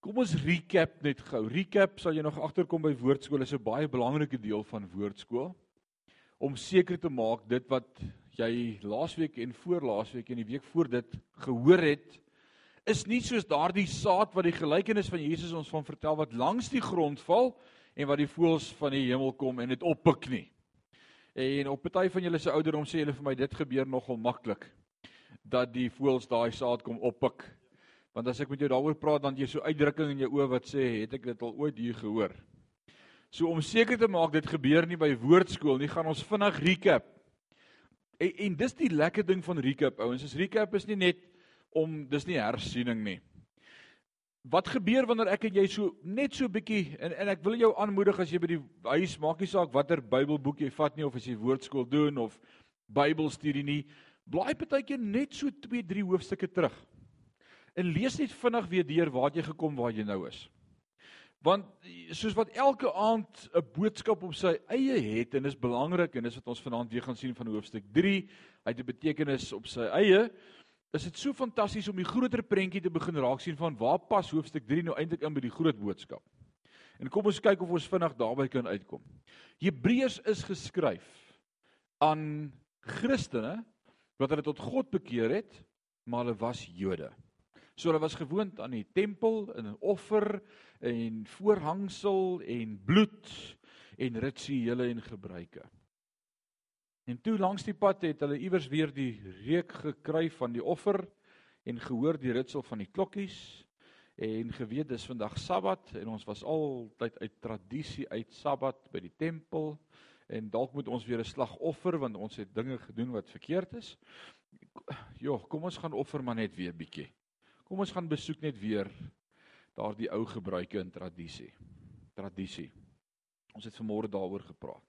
Kom ons recap net gou. Recap sal jy nog agterkom by woordskool is 'n baie belangrike deel van woordskool om seker te maak dit wat jy laasweek en voor laasweek en die week voor dit gehoor het is nie soos daardie saad wat die gelykenis van Jesus ons van vertel wat langs die grond val en wat die voëls van die hemel kom en dit oppik nie. En op party van julle se ouderdom sê julle vir my dit gebeur nogal maklik dat die voëls daai saad kom oppik Want as ek met jou daaroor praat dan jy so uitdrukking in jou oë wat sê het ek dit al ooit hier gehoor. So om seker te maak dit gebeur nie by woordskool nie, gaan ons vinnig recap. En, en dis die lekker ding van recap ouens, is recap is nie net om dis nie hersiening nie. Wat gebeur wanneer ek en jy so net so bietjie en en ek wil jou aanmoedig as jy by die huis maak nie saak watter Bybelboek jy vat nie of as jy woordskool doen of Bybelstudie nie, blaai partykeer net so 2, 3 hoofstukke terug en lees net vinnig weer deur waar jy gekom waar jy nou is. Want soos wat elke aand 'n boodskap op sy eie het en is belangrik en dis wat ons vanaand weer gaan sien van hoofstuk 3, hy het 'n betekenis op sy eie. Is dit so fantasties om die groter prentjie te begin raak sien van waar pas hoofstuk 3 nou eintlik in by die groot boodskap. En kom ons kyk of ons vinnig daarby kan uitkom. Hebreërs is geskryf aan Christene wat hulle tot God bekeer het, maar hulle was Jode. So hulle was gewoond aan die tempel en 'n offer en voorhangsel en bloed en rituele en gebruike. En toe langs die pad het hulle iewers weer die reuk gekry van die offer en gehoor die ritsel van die klokkies en geweet dis vandag Sabbat en ons was altyd uit tradisie uit Sabbat by die tempel en dalk moet ons weer 'n slagoffer want ons het dinge gedoen wat verkeerd is. Jo, kom ons gaan offer maar net weer bietjie. Kom ons gaan besoek net weer daardie ou gebruike en tradisie. Tradisie. Ons het vanmôre daaroor gepraat.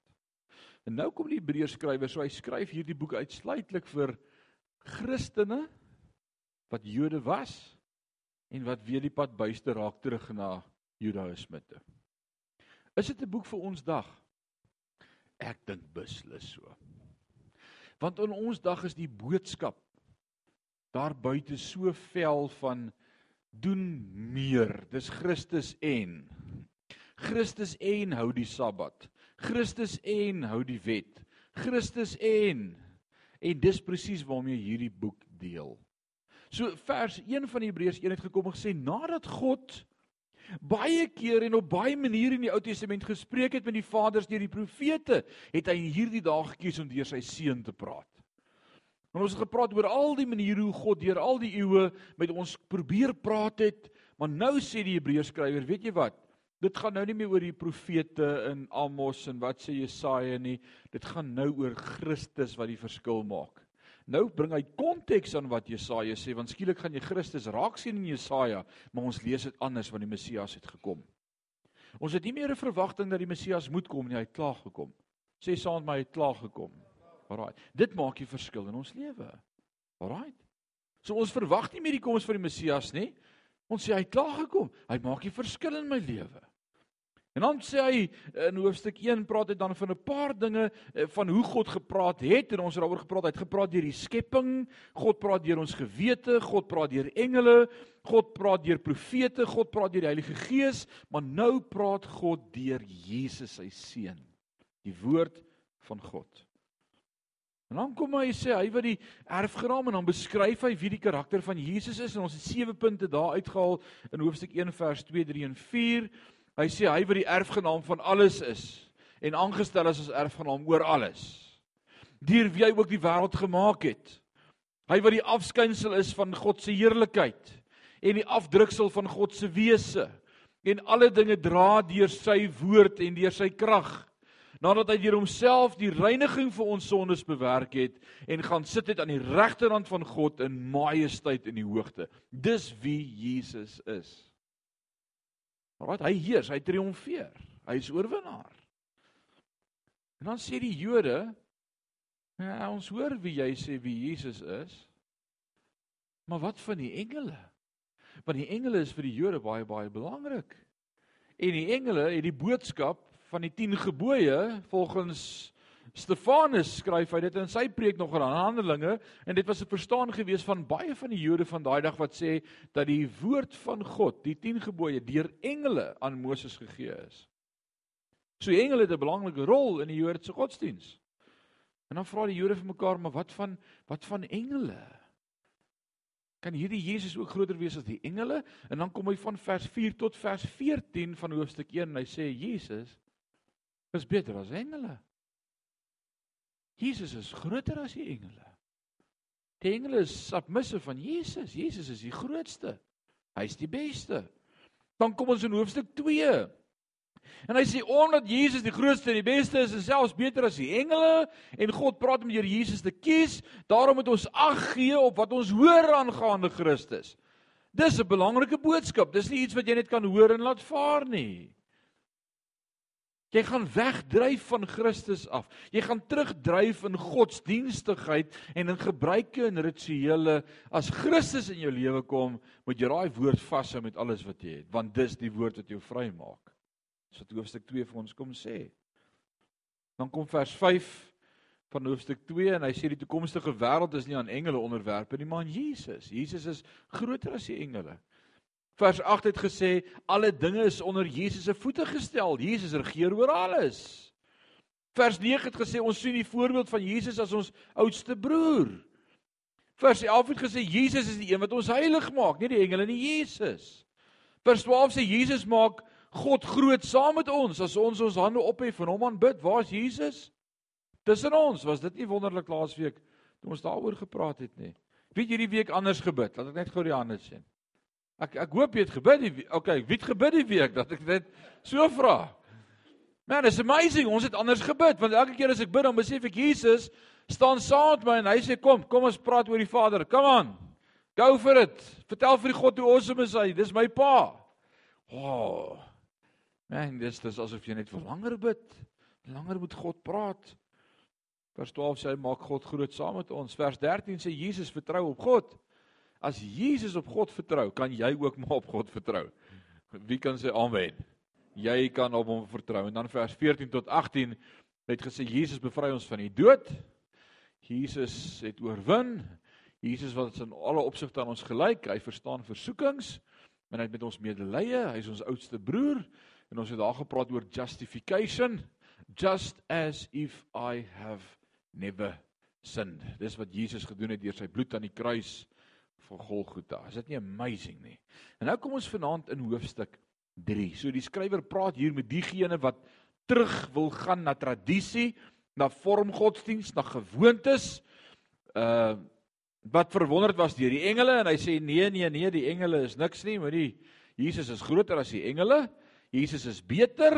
En nou kom die Hebreërs skrywer, so hy skryf hierdie boek uitsluitlik vir Christene wat Jode was en wat weer die pad buiste raak terug na Judaïsme toe. Is dit 'n boek vir ons dag? Ek dink beslis so. Want in ons dag is die boodskap daar buite so vel van doen meer. Dis Christus en Christus en hou die Sabbat. Christus en hou die wet. Christus en en dis presies waarmee hierdie boek deel. So vers 1 van Hebreërs 1 het gekom en gesê nadat God baie keer en op baie maniere in die Ou Testament gespreek het met die vaders deur die profete, het hy hierdie dag gekies om deur sy seun te praat. En ons het gepraat oor al die maniere hoe God deur al die eeue met ons probeer praat het, maar nou sê die Hebreërs skrywer, weet jy wat? Dit gaan nou nie meer oor die profete in Amos en wat sê Jesaja nie. Dit gaan nou oor Christus wat die verskil maak. Nou bring hy konteks aan wat Jesaja sê, want skielik gaan jy Christus raak sien in Jesaja, maar ons lees dit anders want die Messias het gekom. Ons het nie meer 'n verwagting dat die Messias moet kom nie, hy het klaar gekom. Sê saam met my, hy het klaar gekom. Alraai. Dit maak die verskil in ons lewe. Alraai. So ons verwag nie meer die koms van die Messias nie. Ons sê hy het klaar gekom. Hy maak die verskil in my lewe. En dan sê hy in hoofstuk 1 praat hy dan van 'n paar dinge eh, van hoe God gepraat het en ons het daaroor gepraat. Hy het gepraat deur die skepping, God praat deur ons gewete, God praat deur engele, God praat deur profete, God praat deur die Heilige Gees, maar nou praat God deur Jesus sy seun, die woord van God. En dan kom hy sê hy wat die erfgenaam en dan beskryf hy wie die karakter van Jesus is en ons het sewe punte daar uitgehaal in hoofstuk 1 vers 2, 3 en 4. Hy sê hy wat die erfgenaam van alles is en aangestel is as erfgenaam oor alles. Deur wie hy ook die wêreld gemaak het. Hy wat die afskynsel is van God se heerlikheid en die afdruksel van God se wese en alle dinge dra deur sy woord en deur sy krag nadat hy deur homself die reiniging vir ons sondes bewerk het en gaan sit het aan die regterhand van God in majesteit in die hoogte. Dis wie Jesus is. Wat hy heers, hy triomfeer. Hy is oorwinnaar. En dan sê die Jode, ja, ons hoor wie jy sê wie Jesus is. Maar wat van die engele? Want die engele is vir die Jode baie baie belangrik. En die engele het die boodskap van die 10 gebooie volgens Stefanus skryf hy dit in sy preek nog aan Handelinge en dit was 'n verstaan gewees van baie van die Jode van daai dag wat sê dat die woord van God, die 10 gebooie deur engele aan Moses gegee is. So engele het 'n belangrike rol in die Joodse godsdiens. En dan vra die Jode vir mekaar, maar wat van wat van engele? Kan hierdie Jesus ook groter wees as die engele? En dan kom hy van vers 4 tot vers 14 van hoofstuk 1 en hy sê Jesus is beter as engele. Jesus is groter as die engele. Die engele is submissive van Jesus. Jesus is die grootste. Hy's die beste. Dan kom ons in hoofstuk 2. En hy sê omdat Jesus die grootste en die beste is en selfs beter as die engele en God praat om deur Jesus te kies, daarom moet ons ag gee op wat ons hoor aangaande Christus. Dis 'n belangrike boodskap. Dis nie iets wat jy net kan hoor en laat vaar nie. Jy gaan wegdryf van Christus af. Jy gaan terugdryf in godsdienstigheid en in gebruike en rituele. As Christus in jou lewe kom, moet jy daai woord vashou met alles wat jy het, want dis die woord wat jou vrymaak. Dis wat hoofstuk 2 vir ons kom sê. Dan kom vers 5 van hoofstuk 2 en hy sê die toekomstige wêreld is nie aan engele onderwerp nie, maar aan Jesus. Jesus is groter as die engele. Vers 8 het gesê alle dinge is onder Jesus se voete gestel. Jesus regeer oor alles. Vers 9 het gesê ons sien die voorbeeld van Jesus as ons oudste broer. Vers 11 het gesê Jesus is die een wat ons heilig maak, nie die engele nie, Jesus. Vers 12 sê Jesus maak God groot saam met ons as ons ons hande ophef en hom aanbid. Waar is Jesus? Tussen ons. Was dit nie wonderlik laasweek toe ons daaroor gepraat het nie? Wie het hierdie week anders gebid? Laat ek net gou die hande sien. Ek ek hoop jy het gebid die okay, wie het gebid die week dat ek dit so vra? Man, it's amazing. Ons het anders gebid want elke keer as ek bid dan besef ek Jesus staan saam met my en hy sê kom, kom ons praat oor die Vader. Come on. Go for it. Vertel vir die God hoe awesome is hy. Dis my pa. Oh. Man, dis dis asof jy net vir langer bid. Langer moet God praat. Vers 12 sê hy maak God groot saam met ons. Vers 13 sê Jesus vertrou op God. As Jesus op God vertrou, kan jy ook maar op God vertrou. Wie kan sê amen? Jy kan op hom vertrou. En dan vers 14 tot 18 het gesê Jesus bevry ons van die dood. Jesus het oorwin. Jesus wat in alle opsigte aan ons gelyk, hy verstaan versoekings en hy het met ons medelee. Hy is ons oudste broer en ons het daar gepraat oor justification, just as if I have never sinned. Dis wat Jesus gedoen het deur sy bloed aan die kruis van Golgotha. Is dit nie amazing nie? En nou kom ons vanaand in hoofstuk 3. So die skrywer praat hier met diegene wat terug wil gaan na tradisie, na vormgodsdiens, na gewoontes. Uh wat verwonderd was deur die engele en hy sê nee nee nee, die engele is niks nie, maar die Jesus is groter as die engele. Jesus is beter.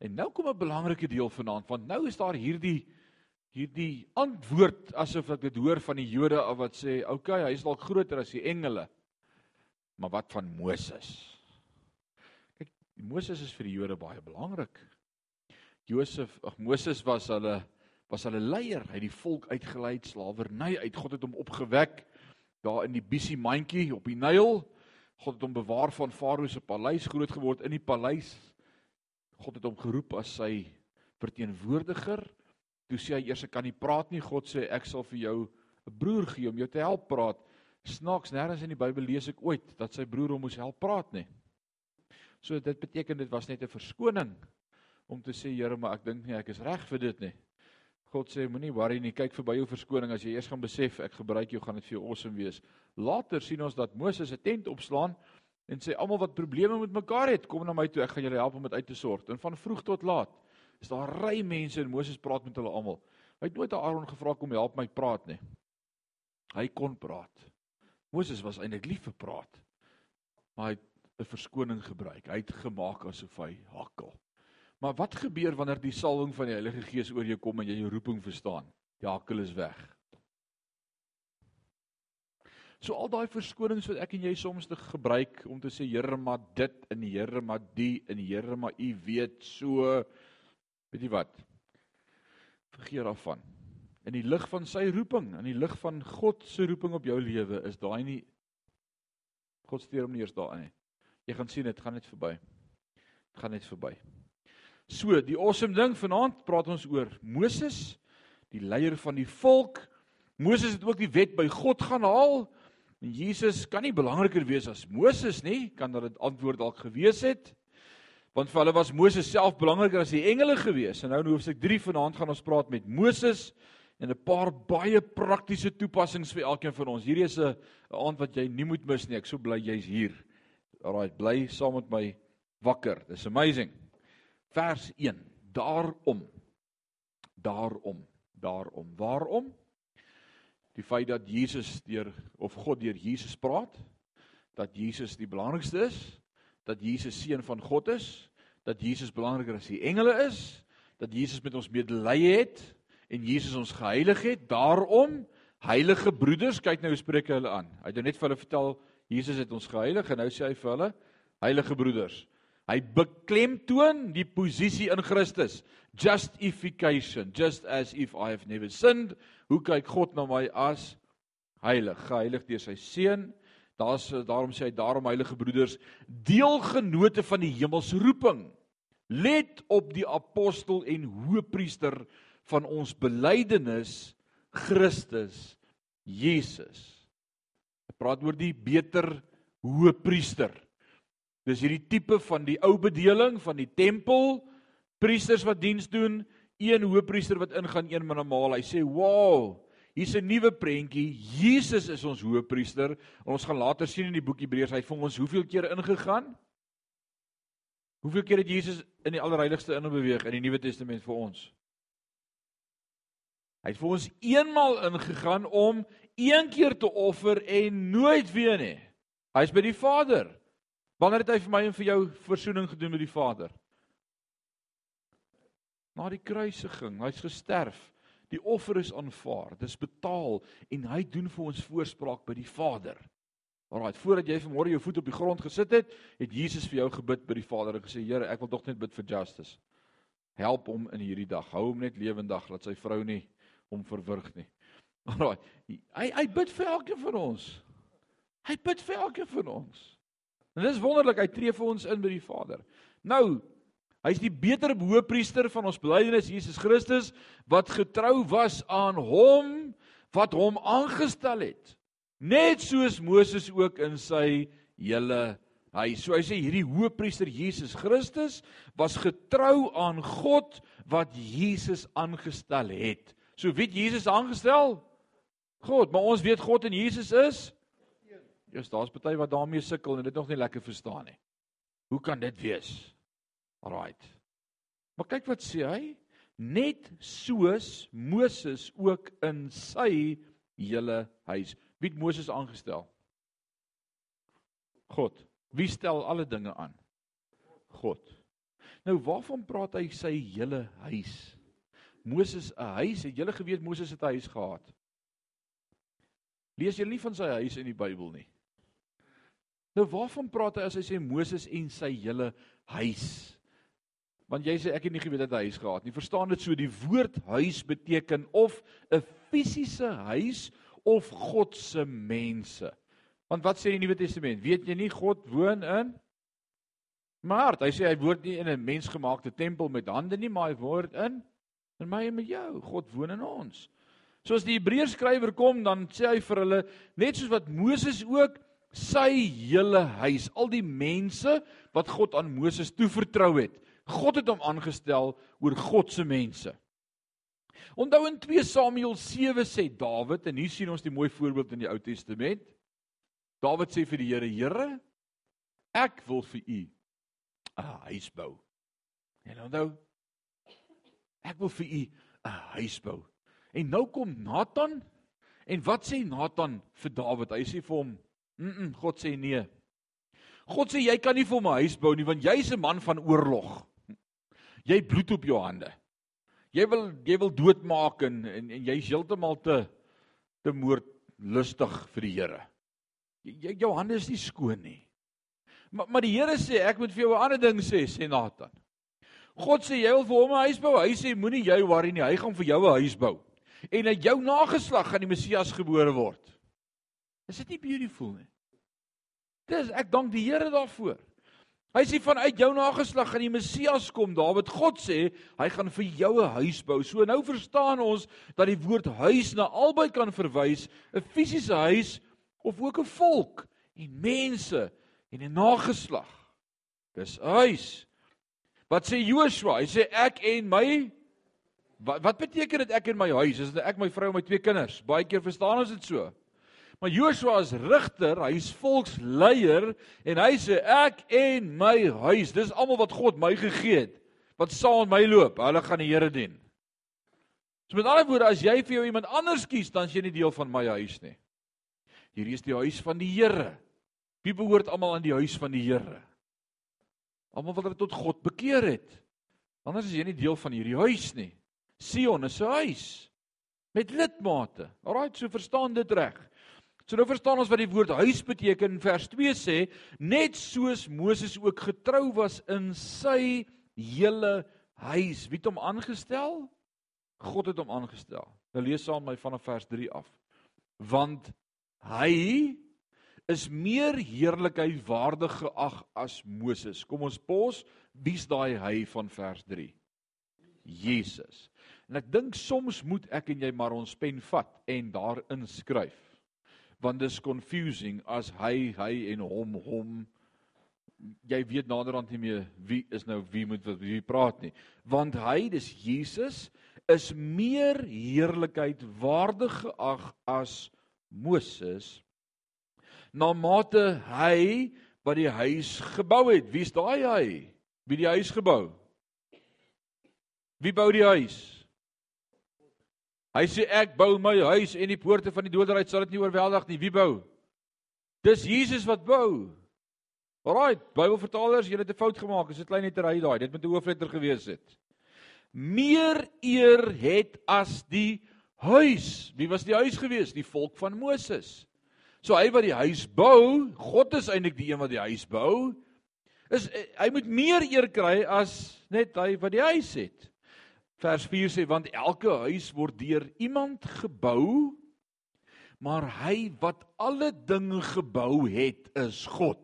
En nou kom 'n belangrike deel vanaand, want nou is daar hierdie hierdie antwoord asof ek dit hoor van die Jode af wat sê, "Oké, okay, hy is dalk groter as die engele." Maar wat van Moses? Kyk, Moses is vir die Jode baie belangrik. Josef, ag Moses was hulle was hulle leier. Hy het die volk uitgelei uit slawerny uit. God het hom opgewek daar in die Bisie mandjie op die Nyl. God het hom bewaar van Farao se paleis groot geword in die paleis. God het hom geroep as sy verteenwoordiger Toe sê hy eers ek kan nie praat nie. God sê ek sal vir jou 'n broer gee om jou te help praat. Snaaks nêrens in die Bybel lees ek ooit dat sy broer hom moes help praat nie. So dit beteken dit was net 'n verskoning om te sê Here, maar ek dink nie ek is reg vir dit nie. God sê moenie worry nie, kyk verby jou verskoning as jy eers gaan besef ek gebruik jou gaan dit vir jou awesome wees. Later sien ons dat Moses 'n tent opslaan en sê almal wat probleme met mekaar het, kom na my toe, ek gaan julle help om dit uit te sort. En van vroeg tot laat is daar ry mense en Moses praat met hulle almal. Hy het nooit aan Aaron gevra kom help my praat nie. Hy kon praat. Moses was eintlik lief vir praat. Maar hy 'n verskoning gebruik. Hy het gemaak asof hy hakkel. Maar wat gebeur wanneer die salwing van die Heilige Gees oor jou kom en jy jou roeping verstaan? Die hakkel is weg. So al daai verskonings wat ek en jy soms te gebruik om te sê Here maar dit en Here maar die en Here maar u weet so Weet jy wat? Vergeet daarvan. In die lig van sy roeping, in die lig van God se roeping op jou lewe, is daai nie God steur hom nie eers daarin nie. Jy gaan sien dit gaan net verby. Dit gaan net verby. So, die awesome ding vanaand praat ons oor Moses die leier van die volk. Moses het ook die wet by God gaan haal. En Jesus kan nie belangriker wees as Moses nie, kan dat dit antwoord dalk gewees het. Want vir hulle was Moses self belangriker as die engele gewees. En nou in hoofstuk 3 vanaand gaan ons praat met Moses en 'n paar baie praktiese toepassings vir elkeen van ons. Hierdie is 'n aand wat jy nie moet mis nie. Ek so bly jy's hier. Alraai, bly saam met my wakker. Dis amazing. Vers 1. Daarom. Daarom. Daarom. Waarom? Die feit dat Jesus deur of God deur Jesus praat, dat Jesus die belangrikste is, dat Jesus seun van God is, dat Jesus belangriker as die engele is, dat Jesus met ons medelee het en Jesus ons geheilig het. Daarom heilige broeders, kyk nou hoe spreek hy hulle aan. Hy het nou net vir hulle vertel Jesus het ons geheilig en nou sê hy vir hulle heilige broeders. Hy beklemtoon die posisie in Christus. Justification, just as if I have never sinned. Hoe kyk God na my as heilig, geheilig deur sy seun? Daar's daarom sê hy daarom heilige broeders, deelgenote van die hemelse roeping. Let op die apostel en hoëpriester van ons belydenis Christus Jesus. Hy praat oor die beter hoëpriester. Dis hierdie tipe van die ou bedeling van die tempel, priesters wat diens doen, een hoëpriester wat ingaan een min normaal. Hy sê, "Wow, hier's 'n nuwe prentjie. Jesus is ons hoëpriester." Ons gaan later sien in die boek Hebreërs hy het vir ons hoeveel keer ingegaan? Hoeveel keer het Jesus in die allerheiligste inbeweeg in die Nuwe Testament vir ons? Hy het vir ons eenmal ingegaan om een keer te offer en nooit weer nie. Hy's by die Vader. Wanneer het hy vir my en vir jou verzoening gedoen met die Vader? Na die kruisiging, hy's gesterf. Die offer is aanvaar, dit is betaal en hy doen vir ons voorspraak by die Vader. Alraai, voordat jy vanmôre jou voet op die grond gesit het, het Jesus vir jou gebid by die Vader en gesê: "Here, ek wil tog net bid vir Justice. Help hom in hierdie dag. Hou hom net lewendig, laat sy vrou nie hom verwrig nie." Alraai, hy hy bid vir elkeen van ons. Hy bid vir elkeen van ons. En dis wonderlik, hy tree vir ons in by die Vader. Nou, hy's die beter hoëpriester van ons belydenis Jesus Christus wat getrou was aan hom wat hom aangestel het. Net soos Moses ook in sy hele hy so hy sê hierdie hoëpriester Jesus Christus was getrou aan God wat Jesus aangestel het. So wie het Jesus aangestel? God, maar ons weet God en Jesus is Eers daar's party wat daarmee sukkel en dit nog nie lekker verstaan nie. Hoe kan dit wees? Alraight. Maar kyk wat sê hy, net soos Moses ook in sy hele huis. Wie het Moses aangestel? God. Wie stel alle dinge aan? God. Nou waarvan praat hy sy hele huis? Moses 'n huis, het julle geweet Moses het 'n huis gehad? Lees jy nie van sy huis in die Bybel nie? Nou waarvan praat hy as hy sê Moses en sy hele huis? Want jy sê ek het nie geweet dat hy huis gehad nie. Verstaan dit so die woord huis beteken of 'n fisiese huis of God se mense. Want wat sê die Nuwe Testament? Weet jy nie God woon in Maar hy sê hy woon nie in 'n mensgemaakte tempel met hande nie, maar hy woon in in my en met jou. God woon in ons. So as die Hebreërs skrywer kom, dan sê hy vir hulle net soos wat Moses ook sy hele huis, al die mense wat God aan Moses toevertrou het. God het hom aangestel oor God se mense. Onthou in 2 Samuel 7 sê Dawid en hier sien ons die mooi voorbeeld in die Ou Testament. Dawid sê vir die Here: "Here, ek wil vir U 'n huis bou." En onthou ek wil vir U 'n huis bou. En nou kom Nathan en wat sê Nathan vir Dawid? Hy sê vir hom: Mm, -mm God sê nee. God sê jy kan nie vir my huis bou nie want jy's 'n man van oorlog. Jy bloed op jou hande. Jy wil jy wil doodmaak en en, en jy's heeltemal te te moord lustig vir die Here. Jy jou hande is nie skoon nie. Maar maar die Here sê ek moet vir jou 'n ander ding sê, sê Nathan. God sê jy wil vir hom 'n huis bou. Hy sê moenie jy worry nie. Hy gaan vir jou 'n huis bou. En uit jou nageslag gaan die Messias gebore word. Is dit nie beautiful nie? Dis ek dank die Here daarvoor. Hy sê vanuit jou nageslag gaan die Messias kom. Dawid God sê hy gaan vir jou 'n huis bou. So nou verstaan ons dat die woord huis na albei kan verwys, 'n fisiese huis of ook 'n volk en mense en 'n nageslag. Dis 'n huis. Wat sê Joshua? Hy sê ek en my wat, wat beteken dit ek en my huis? Is dit ek, my vrou en my twee kinders? Baie keer verstaan ons dit so. Maar Joshua is rigter, hy's volksleier en hy sê ek en my huis, dis almal wat God my gegee het, wat saam met my loop, hulle gaan die Here dien. So met ander woorde, as jy vir jou iemand anders kies, dan is jy nie deel van my huis nie. Hierdie is die huis van die Here. Wie behoort almal aan die huis van die Here? Almal wat tot God bekeer het. Anders is jy nie deel van hierdie huis nie. Sion is 'n huis met lidmate. Alraai, so verstaan dit reg. So nou verstaan ons wat die woord huis beteken. Vers 2 sê net soos Moses ook getrou was in sy hele huis. Wie het hom aangestel? God het hom aangestel. Nou lees saam my vanaf vers 3 af. Want hy is meer heerlikheid waardig geag as Moses. Kom ons pos, wie's daai hy van vers 3? Jesus. En ek dink soms moet ek en jy maar ons pen vat en daar inskryf want dis confusing as hy hy en hom hom jy weet naderhand nie meer wie is nou wie moet wat wie praat nie. Want hy dis Jesus is meer heerlikheid waardig geag as Moses na mate hy wat die huis gebou het. Wie's daai hy? Wie die huis gebou? Wie bou die huis Hy sê ek bou my huis en die poorte van die doderyk sal dit nie oorweldig nie. Wie bou? Dis Jesus wat bou. Alraai, Bybelvertalers, julle het 'n fout gemaak. Dit is 'n klein letterry daai. Dit moet 'n hoofletter gewees het. Meer eer het as die huis. Wie was die huis gewees? Die volk van Moses. So hy wat die huis bou, God is eintlik die een wat die huis bou. Is hy moet meer eer kry as net hy wat die huis het. Vers 4 sê want elke huis word deur iemand gebou maar hy wat alle dinge gebou het is God.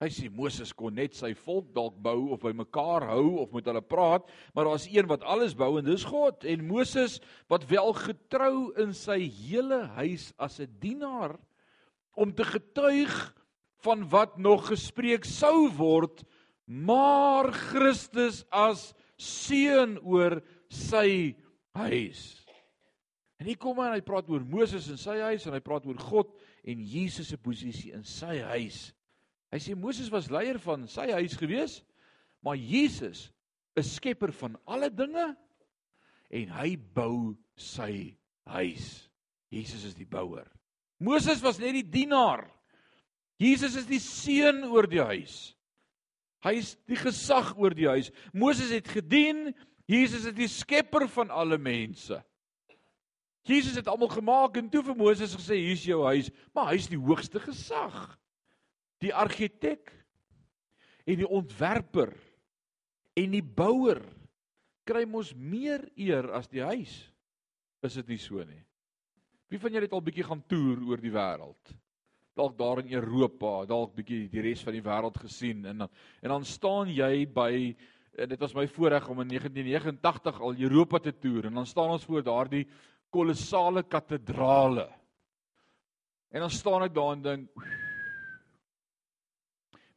Hy sê Moses kon net sy volk dalk bou of by mekaar hou of met hulle praat, maar daar's een wat alles bou en dis God. En Moses wat wel getrou in sy hele huis as 'n dienaar om te getuig van wat nog gespreek sou word, maar Christus as seën oor sy huis. En hier kom hy en hy praat oor Moses en sy huis en hy praat oor God en Jesus se posisie in sy huis. Hy sê Moses was leier van sy huis gewees, maar Jesus is skepper van alle dinge en hy bou sy huis. Jesus is die bouer. Moses was net die dienaar. Jesus is die seun oor die huis. Hy is die gesag oor die huis. Moses het gedien, Jesus is die skepper van alle mense. Jesus het almal gemaak en toe vir Moses gesê hier's jou huis, maar hy's die hoogste gesag. Die argitek en die ontwerper en die bouer kry mos meer eer as die huis. Is dit nie so nie? Wie van julle het al bietjie gaan toer oor die wêreld? Dalk daar in Europa, dalk bietjie die res van die wêreld gesien en dan en dan staan jy by dit was my voorreg om in 1989 al Europa te toer en dan staan ons voor daardie kolossale katedrale. En dan staan ek daar en dink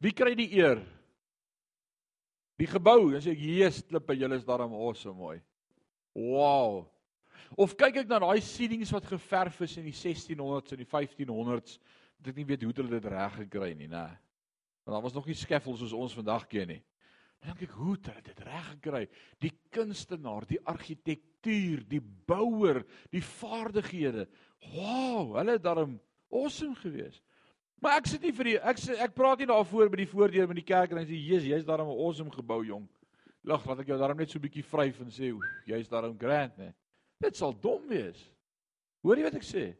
Wie kry die eer? Die gebou, sê ek Jesus klippe, julle is daarom awesome mooi. Wow. Of kyk ek na daai siedings wat geverf is in die 1600s en die 1500s dat ek nie weet hoe hulle dit reg gekry nie, nê. Want daar was nog nie skeffels soos ons vandag ken nie. Dan dink ek, hoe het hulle dit reg gekry? Die kunstenaar, die argitektuur, die bouer, die vaardighede. Wow, hulle het daarom awesome gewees. Maar ek sit nie vir die ek sê ek praat nie daarvoor by die voordeur met die kerk en hy sê Jesus, jy's daarom 'n awesome gebou jong. Lag, laat ek jou daarom net so bietjie vryf en sê jy's daarom grand, né? Dit sal dom wees. Hoor jy wat ek sê?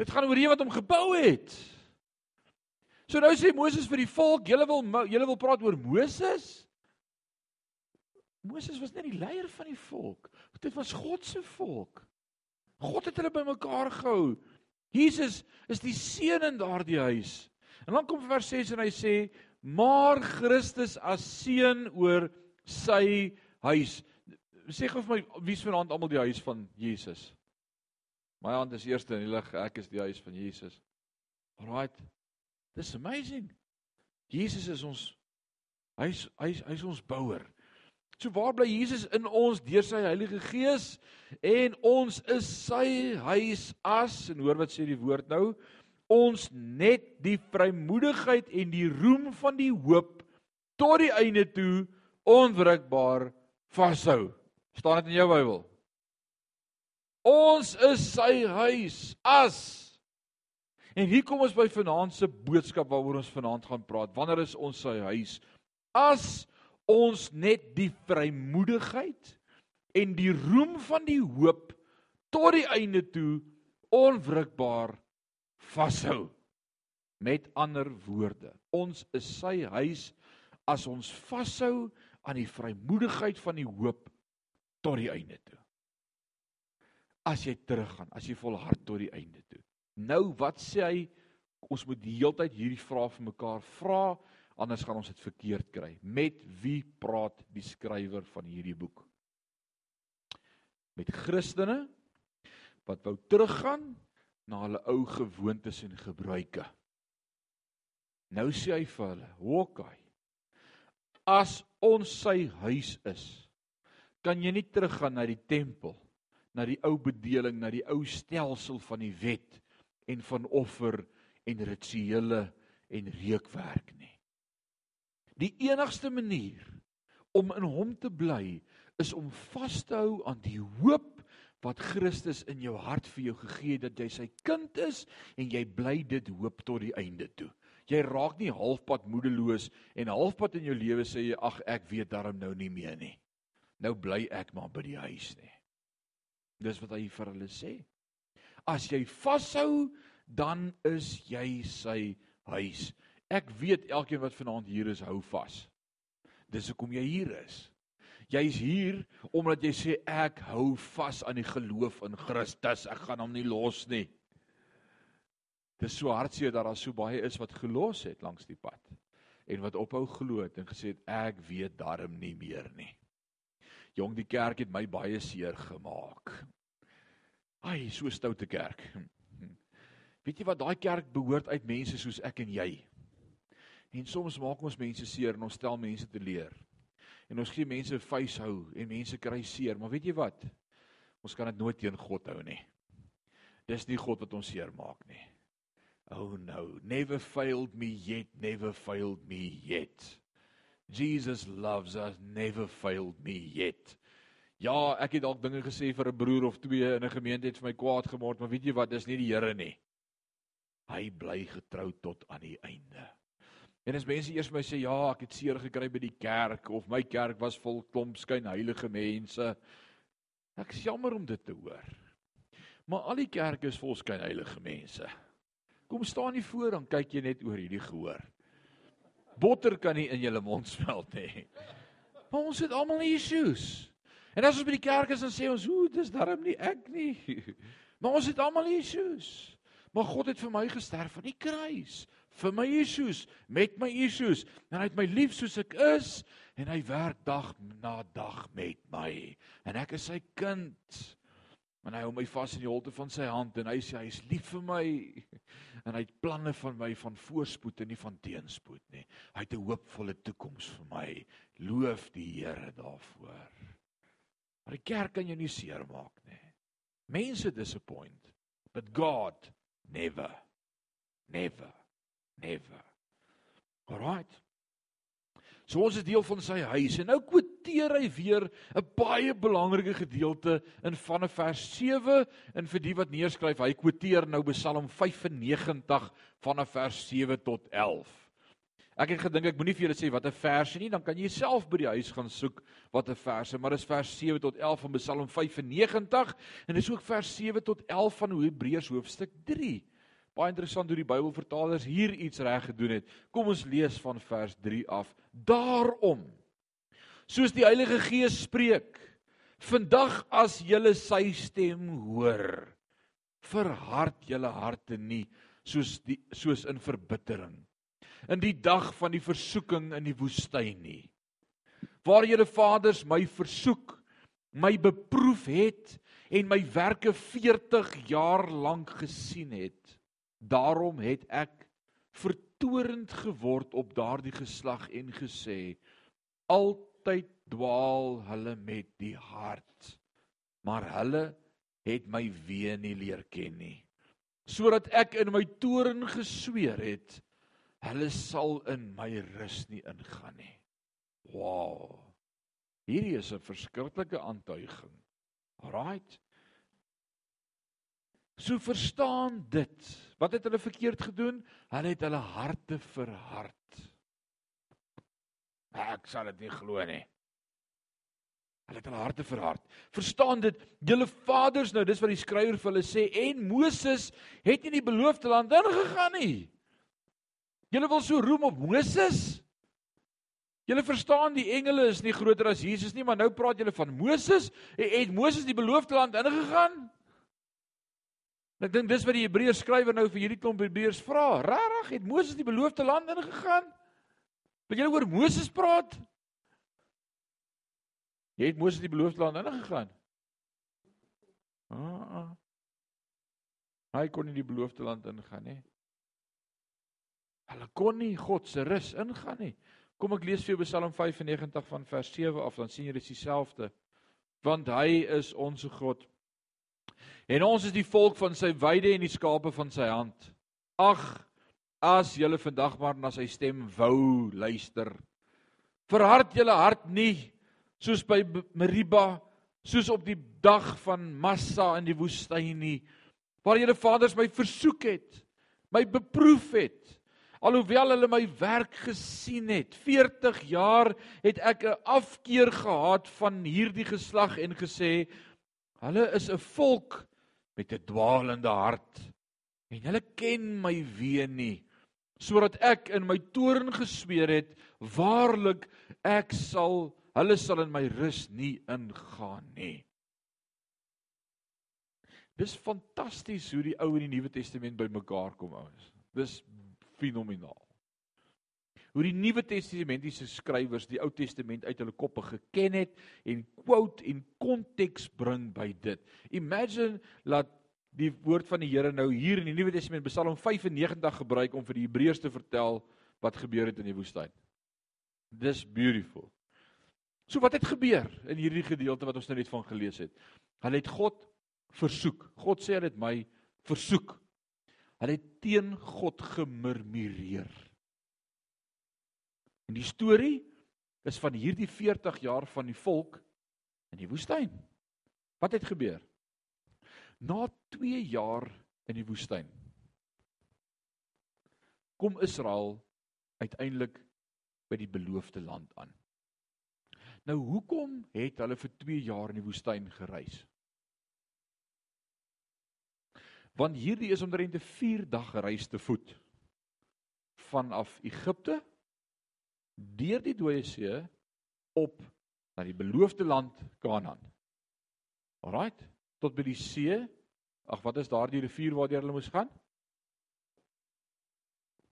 Dit gaan oor die wat hom gebou het. So nou sê Moses vir die volk, julle wil julle wil praat oor Moses? Moses was net die leier van die volk. Dit was God se volk. God het hulle bymekaar gehou. Jesus is die seun in daardie huis. En dan kom vers 6 en hy sê, maar Christus as seun oor sy huis. Sê gou vir my wie's vanaand almal die huis van Jesus? My hand is eerste in die lig, ek is die huis van Jesus. Alraight. This amazing. Jesus is ons hy's hy's hy's ons bouer. So waar bly Jesus in ons deur sy Heilige Gees en ons is sy huis as en hoor wat sê die woord nou ons net die vrymoedigheid en die roem van die hoop tot die einde toe onwrikbaar vashou. staan dit in jou Bybel? Ons is sy huis as En hier kom ons by vanaand se boodskap waaroor ons vanaand gaan praat. Wanneer is ons sy huis? As ons net die vrymoedigheid en die roem van die hoop tot die einde toe onwrikbaar vashou. Met ander woorde, ons is sy huis as ons vashou aan die vrymoedigheid van die hoop tot die einde toe. As jy teruggaan, as jy volhard tot die einde toe. Nou wat sê hy? Ons moet die hele tyd hierdie vrae vir mekaar vra, anders gaan ons dit verkeerd kry. Met wie praat die skrywer van hierdie boek? Met Christene wat wou teruggaan na hulle ou gewoontes en gebruike. Nou sê hy vir hulle, "Hokkai, as ons sy huis is, kan jy nie teruggaan na die tempel, na die ou bedeling, na die ou stelsel van die wet en van offer en rituele en reukwerk nie. Die enigste manier om in hom te bly is om vas te hou aan die hoop wat Christus in jou hart vir jou gegee het dat jy sy kind is en jy bly dit hoop tot die einde toe. Jy raak nie halfpad moedeloos en halfpad in jou lewe sê jy ag ek weet daarom nou nie meer nie. Nou bly ek maar by die huis nie. Dis wat hy vir hulle sê. As jy vashou, dan is jy sy huis. Ek weet elkeen wat vanaand hier is, hou vas. Dis hoekom jy hier is. Jy's hier omdat jy sê ek hou vas aan die geloof in Christus. Ek gaan hom nie los nie. Dis so hartseer dat daar so baie is wat gelos het langs die pad en wat ophou glo het en gesê het ek weet darm nie meer nie. Jong, die kerk het my baie seer gemaak. Ai, so stoute kerk. Weet jy wat daai kerk behoort uit mense soos ek en jy. En soms maak ons mense seer en ons stel mense te leer en ons gee mense vuis hou en mense kry seer, maar weet jy wat? Ons kan dit nooit teen God hou nie. Dis nie God wat ons seer maak nie. Oh no, never failed me yet, never failed me yet. Jesus loves us, never failed me yet. Ja, ek het dalk dinge gesê vir 'n broer of twee in 'n gemeente het vir my kwaad gemaak, maar weet jy wat, dis nie die Here nie. Hy bly getrou tot aan die einde. En as mense eers my sê ja, ek het seer gekry by die kerk of my kerk was vol klomp skyn heilige mense. Ek jammer om dit te hoor. Maar al die kerke is vol skyn heilige mense. Kom staan nie voor dan kyk jy net oor hierdie gehoor. Botter kan nie in julle mond smelt nie. Maar ons het almal issues. En as ons by die kerk is dan sê ons, "Ooh, dis darm nie ek nie." Maar ons het almal issues. Maar God het vir my gesterf aan die kruis vir my issues, met my issues. En hy het my lief soos ek is en hy werk dag na dag met my. En ek is sy kind. En hy hou my vas in die holte van sy hand en hy sê hy is lief vir my. En hy het planne van my van voorspoed en nie van teenspoed nie. Hy het 'n hoopvolle toekoms vir my. Loof die Here daarvoor. Maar die kerk kan jou nie seermaak nie. Mense disappoint, but God never never never. Alraight. So ons is deel van sy huis en nou quoteer hy weer 'n baie belangrike gedeelte in van vers 7 en vir die wat neerskryf, hy quoteer nou Psalm 95 van vers 7 tot 11. Ek het gedink ek moenie vir julle sê wat 'n verse nie, dan kan jy self by die huis gaan soek wat 'n verse, maar dis vers 7 tot 11 van Psalm 95 en dis ook vers 7 tot 11 van Hebreërs hoofstuk 3. Baie interessant hoe die Bybelvertalers hier iets reg gedoen het. Kom ons lees van vers 3 af. Daarom soos die Heilige Gees spreek, vandag as julle sy stem hoor, verhard julle harte nie soos die soos in verbittering. in die dag van die versoeking in die woestyn nie. Waar julle vaders my versoek, my beproef het en my werke 40 jaar lank gesien het. Daarom het ek vertorend geword op daardie geslag en gesê: Altyd dwaal hulle met die hart, maar hulle het my weer nie leer ken nie. Sodat ek in my toorn gesweer het, hulle sal in my rus nie ingaan nie. Wow. Hierdie is 'n verskriklike aantuiging. Alraight. So verstaan dit. Wat het hulle verkeerd gedoen? Hulle het hulle harte verhard. Ek sal dit nie glo nie. Hulle het hulle harte verhard. Verstaan dit, julle vaders nou, dis wat die skrywer vir hulle sê en Moses het nie die beloofde land ingegaan nie. Julle wil so roem op Moses? Julle verstaan die engele is nie groter as Jesus nie, maar nou praat julle van Moses. Het Moses die beloofde land ingegaan? Ek dink dis wat die Hebreërs skrywer nou vir hierdie klomp Hebreërs vra. Regtig, het Moses die beloofde land ingegaan? Wil julle oor Moses praat? Jy het Moses die beloofde land ingegaan. Ah. ah. Hy kon nie die beloofde land ingaan nie. Hulle kon nie God se rus ingaan nie. Kom ek lees vir jou Psalm 95 van vers 7 af, dan sien jy dis dieselfde. Want hy is ons God. En ons is die volk van sy weide en die skape van sy hand. Ag, as julle vandag maar na sy stem wou luister. Verhard julle hart nie soos by Meriba, soos op die dag van Massa in die woestyn nie, waar julle vaders my versoek het, my beproef het. Alhoewel hulle my werk gesien het, 40 jaar het ek 'n afkeer gehad van hierdie geslag en gesê, hulle is 'n volk met 'n dwaalende hart en hulle ken my wee nie sodat ek in my toorn gesweer het waarlik ek sal Hulle sal in my rus nie ingaan nie. Dis fantasties hoe die Ou en die Nuwe Testament bymekaar kom ouens. Dis fenomenaal. Hoe die Nuwe Testamentiese skrywers die Ou Testament uit hulle koppe geken het en quote en konteks bring by dit. Imagine dat die woord van die Here nou hier in die Nuwe Testament Psalm 95 gebruik om vir die Hebreërs te vertel wat gebeur het in die woestyn. Dis beautiful. So wat het gebeur in hierdie gedeelte wat ons nou net van gelees het? Hulle het God versoek. God sê hulle het my versoek. Hulle het teen God gemurmureer. En die storie is van hierdie 40 jaar van die volk in die woestyn. Wat het gebeur? Na 2 jaar in die woestyn kom Israel uiteindelik by die beloofde land aan. Nou hoekom het hulle vir 2 jaar in die woestyn gereis? Want hierdie is omtrent 'n 4 dag reis te voet vanaf Egipte deur die Dooie See op na die beloofde land Kanaan. Alraight, tot by die see. Ag, wat is daardie rivier waardeur hulle moes gaan?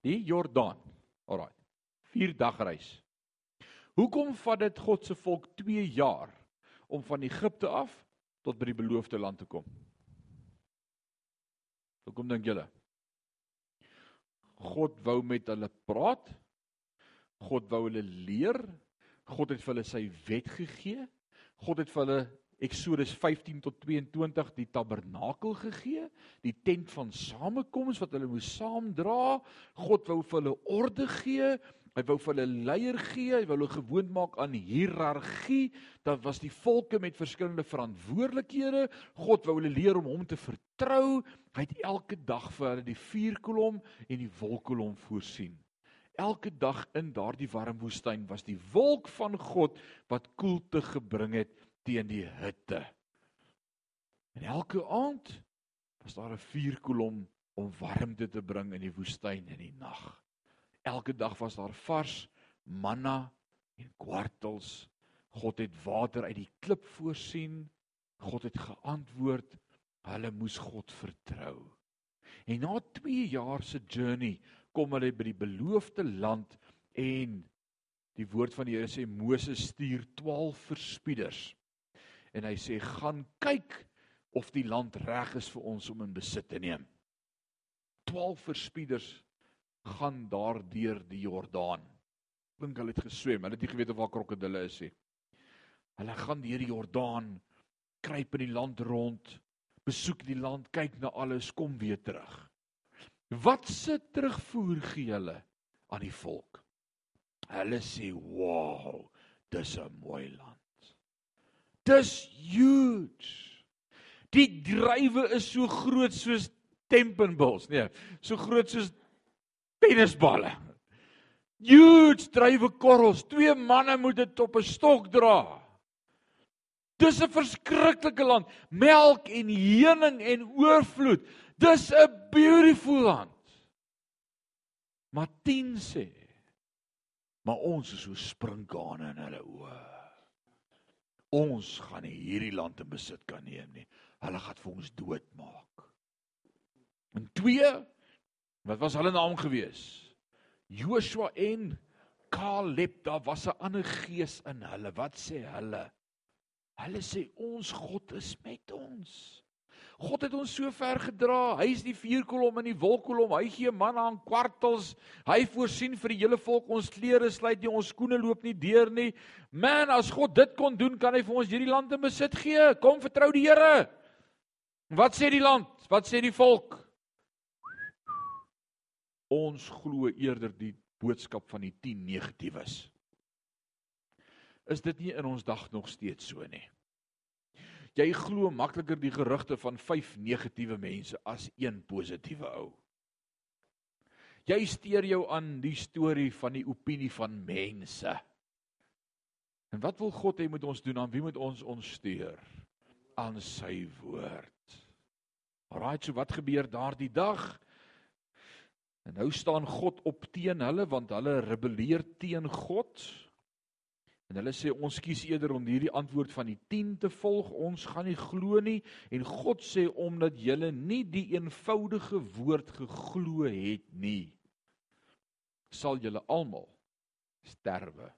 Die Jordaan. Alraight. 4 dag reis. Hoekom vat dit God se volk 2 jaar om van Egipte af tot by die beloofde land te kom? Hoekom dink julle? God wou met hulle praat. God wou hulle leer. God het vir hulle sy wet gegee. God het vir hulle Eksodus 15 tot 22 die tabernakel gegee, die tent van samekoms wat hulle moes saamdra. God wou vir hulle orde gee. Hy wou vir hulle leier gee, hy wou hulle gewoond maak aan hiërargie. Daar was die volke met verskillende verantwoordelikhede. God wou hulle leer om hom te vertrou. Hy het elke dag vir hulle die vuurkolom en die wolkkolom voorsien. Elke dag in daardie warm woestyn was die wolk van God wat koelte gebring het teen die hitte. En elke aand was daar 'n vuurkolom om warmte te bring in die woestyn in die nag. Elke dag was daar vars manna en kwartels. God het water uit die klip voorsien. God het geantwoord. Hulle moes God vertrou. En na 2 jaar se journey kom hulle by die beloofde land en die woord van die Here sê Moses stuur 12 verspieders. En hy sê gaan kyk of die land reg is vir ons om in besit te neem. 12 verspieders gaan daardeur die Jordaan. Dink hulle het geswem, hulle het nie geweet of daar krokodille is nie. Hulle gaan deur die Jordaan, kruip in die land rond, besoek die land, kyk na alles, kom weer terug. Wat se terugvoer gee hulle aan die volk? Hulle sê, "Wow, dis 'n mooi land." Dis huge. Die drywe is so groot soos Tempenbos, nee, so groot soos tennisballe. Huge drywe korrels, twee manne moet dit op 'n stok dra. Dis 'n verskriklike land, melk en honing en oorvloed. Dis 'n beautiful land. Maar 10 sê, maar ons is so sprinkane in hulle oë. Ons gaan nie hierdie land in besit kan neem nie. Hulle gaan vir ons doodmaak. En 2 Wat was hulle naam gewees? Joshua en Caleb, daar was 'n ander gees in hulle. Wat sê hulle? Hulle sê ons God is met ons. God het ons so ver gedra. Hy is die vuurkolom in die wolkkolom. Hy gee manna aan kwartels. Hy voorsien vir die hele volk ons klere sluit nie, ons skoene loop nie deur nie. Man, as God dit kon doen, kan hy vir ons hierdie land in besit gee. Kom vertrou die Here. Wat sê die land? Wat sê die volk? Ons glo eerder die boodskap van die 10 negatiewes is dit nie in ons dag nog steeds so nie. Jy glo makliker die gerugte van 5 negatiewe mense as een positiewe ou. Jy steur jou aan die storie van die opinie van mense. En wat wil God hê moet ons doen? Aan wie moet ons ons steur? Aan sy woord. Alraai, so wat gebeur daardie dag? En nou staan God op teen hulle want hulle rebelleer teen God. En hulle sê ons kies eerder om hierdie antwoord van die 10 te volg. Ons gaan nie glo nie en God sê omdat julle nie die eenvoudige woord geglo het nie, sal julle almal sterwe.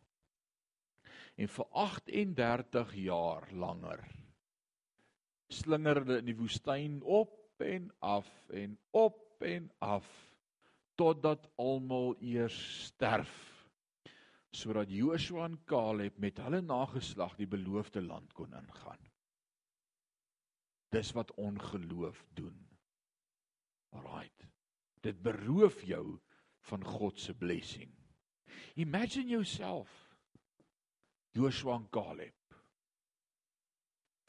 En vir 38 jaar langer slinger hulle in die woestyn op en af en op en af totdat almal eers sterf sodat Joshua en Caleb met hulle nageslag die beloofde land kon ingaan. Dis wat ongeloof doen. Alraight. Dit beroof jou van God se blessing. Imagine yourself Joshua en Caleb.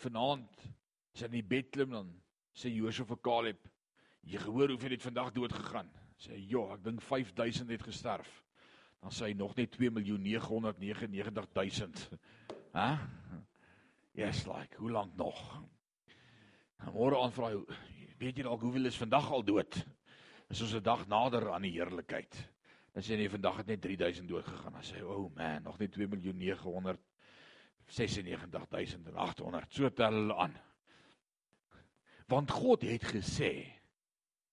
Vanaand hy in die bed klim dan sê Joshua vir Caleb, jy gehoor hoeveel het vandag dood gegaan? Sê ja, ek dink 5000 het gesterf dan sê hy nog net 2.999.000. Hæ? Yes, like, hoe lank nog? Môre aan vra hy, weet jy dalk hoeveel is vandag al dood? Is ons 'n dag nader aan die heerlikheid. Dan sê hy vandag het net 3000 dood gegaan. Dan sê hy, "Oh man, nog net 2.996.800." So tel hulle aan. Want God het gesê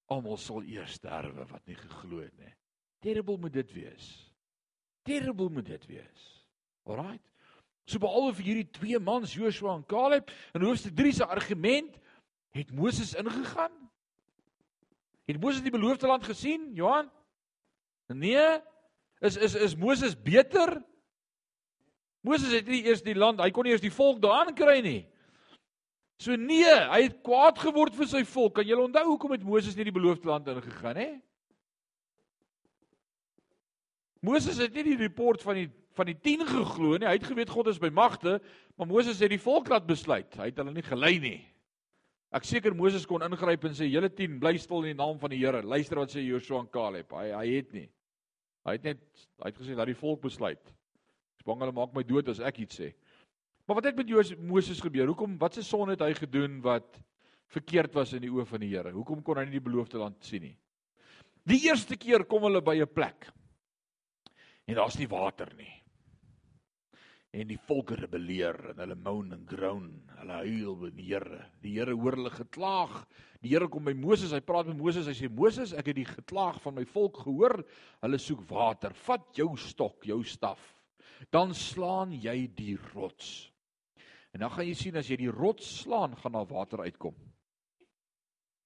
almal sal eers sterwe wat nie geglo het nie. Terrible moet dit wees terrible moet dit wees. Alraight. So behalwe vir hierdie twee mans Joshua en Caleb in hoofstuk 3 se argument het Moses ingegaan. Het Moses die beloofde land gesien, Johan? Nee. Is is is Moses beter? Moses het nie eers die land, hy kon nie eers die volk daarin kry nie. So nee, hy het kwaad geword vir sy volk. Kan julle onthou hoekom het Moses nie die beloofde land ingegaan nie? Moses het nie die report van die van die 10 geglo nie. Hy het geweet God is by magte, maar Moses het die volk laat besluit. Hy het hulle nie gelei nie. Ek seker Moses kon ingryp en sê julle 10 bly stil in die naam van die Here. Luister wat sê Joshua en Caleb. Hy hy het nie. Hy het net hy het gesê laat die volk besluit. Spang hulle maak my dood as ek iets sê. Maar wat het met Moses gebeur? Hoekom wat se son het hy gedoen wat verkeerd was in die oë van die Here? Hoekom kon hy nie die beloofde land sien nie? Die eerste keer kom hulle by 'n plek en daar's nie water nie. En die volk rebelleer en hulle moan en groan. Hulle huil by die Here. Die Here hoor hulle geklaag. Die Here kom by Moses, hy praat met Moses. Hy sê: "Moses, ek het die geklaag van my volk gehoor. Hulle soek water. Vat jou stok, jou staf. Dan slaan jy die rots." En dan gaan jy sien as jy die rots slaan, gaan daar water uitkom.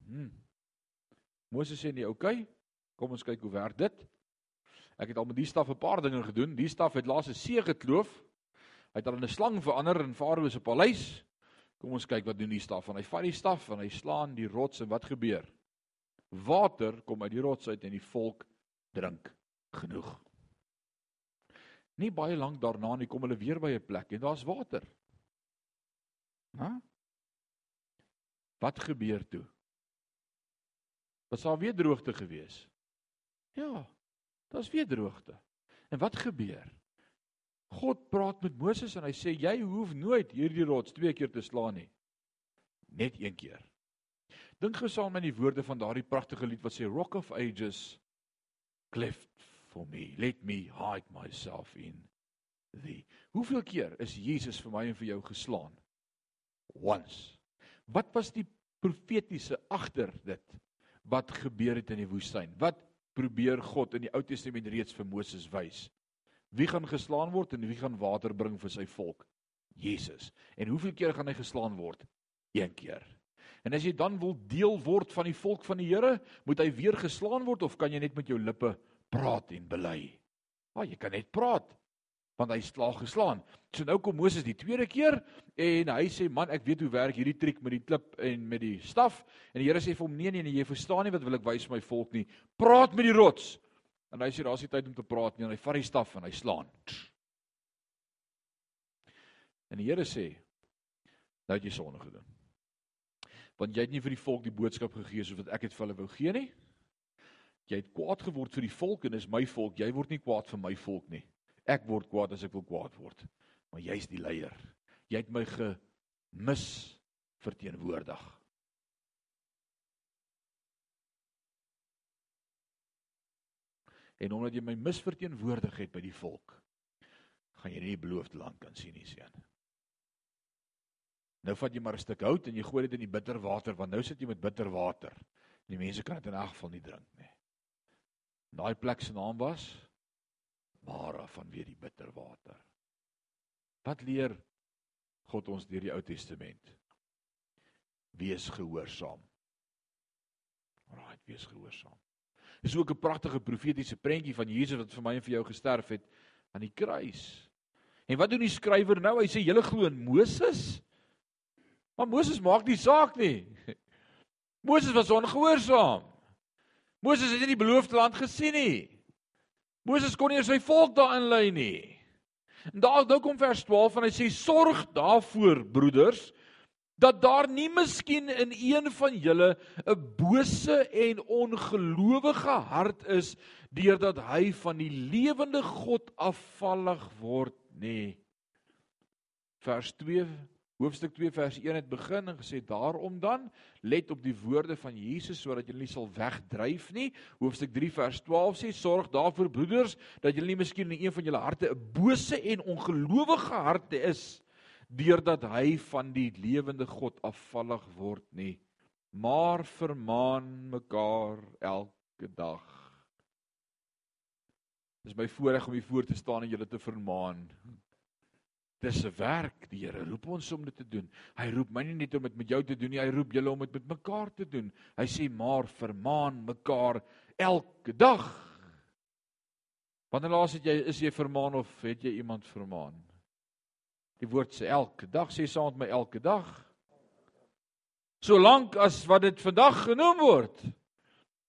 Hmm. Moses sê nee, okay. Kom ons kyk hoe werk dit. Ek het al met die staf 'n paar dinge gedoen. Die staf het laas 'n see gekloof. Hy het al 'n slang verander in Farao se paleis. Kom ons kyk wat doen die staf. En hy vat die staf en hy slaan die rots en wat gebeur? Water kom uit die rots uit en die volk drink genoeg. Nie baie lank daarna nie kom hulle weer by 'n plek en daar's water. Hæ? Wat gebeur toe? Was daar weer droogte gewees? Ja. Daar's weer droogte. En wat gebeur? God praat met Moses en hy sê jy hoef nooit hierdie rots twee keer te slaan nie. Net een keer. Dink gou saam met die woorde van daardie pragtige lied wat sê Rock of Ages cleft for me. Let me hide myself in thee. Hoeveel keer is Jesus vir my en vir jou geslaan? Once. Wat was die profetiese agter dit? Wat gebeur het in die woestyn? Wat probeer God in die Ou Testament reeds vir Moses wys? Wie gaan geslaan word en wie gaan water bring vir sy volk? Jesus. En hoeveel keer gaan hy geslaan word? Een keer. En as jy dan wil deel word van die volk van die Here, moet hy weer geslaan word of kan jy net met jou lippe praat en bely? Ah, jy kan net praat want hy slaag geslaan. So nou kom Moses die tweede keer en hy sê man ek weet hoe werk hierdie triek met die klip en met die staf en die Here sê vir hom nee nee nee jy verstaan nie wat wil ek wys my volk nie. Praat met die rots. En hy sê daar's nie tyd om te praat nie en hy vat die staf en hy slaan. En die Here sê nou het jy sonde gedoen. Want jy het nie vir die volk die boodskap gegee soos wat ek dit vir hulle wou gee nie. Jy het kwaad geword vir die volk en dis my volk. Jy word nie kwaad vir my volk nie. Ek word kwaad as ek wil kwaad word. Maar jy's die leier. Jy het my gemis verteenwoordig. En omdat jy my misverteenwoordig het by die volk, gaan jy nie die beloofde land kan sien nie, seun. Nou vat jy maar 'n stuk hout en jy gooi dit in die bitter water want nou sit jy met bitter water. Die mense kan dit in elk geval nie drink nie. Daai plek se naam was Mara van weer die bitter water. Wat leer God ons deur die Ou Testament? Wees gehoorsaam. Right, wees gehoorsaam. Dis ook 'n pragtige profetiese prentjie van Jesus wat vir my en vir jou gesterf het aan die kruis. En wat doen die skrywer nou? Hy sê julle glo in Moses? Maar Moses maak nie saak nie. Moses was ongehoorsaam. Moses het nie die beloofde land gesien nie. Moses kon nie sy volk daarin lei nie. En daar nou kom vers 12 en hy sê sorg daarvoor broeders dat daar nie miskien in een van julle 'n bose en ongelowige hart is deurdat hy van die lewende God afvallig word nê. Vers 2 Hoofstuk 2 vers 1 het begin en gesê daarom dan let op die woorde van Jesus sodat julle nie sal wegdryf nie. Hoofstuk 3 vers 12 sê sorg daarvoor broeders dat julle nie miskien in een van julle harte 'n bose en ongelowige harte is deurdat hy van die lewende God afvallig word nie maar vermaan mekaar elke dag Dis my voorreg om hier voor te staan en julle te vermaan Dis 'n werk die Here roep ons om dit te doen Hy roep my nie net om dit met jou te doen nie hy roep julle om dit met mekaar te doen Hy sê maar vermaan mekaar elke dag Wanneer laas het jy is jy vermaan of het jy iemand vermaan Die woord sê elke dag sê saam met my elke dag. Solank as wat dit vandag genoem word.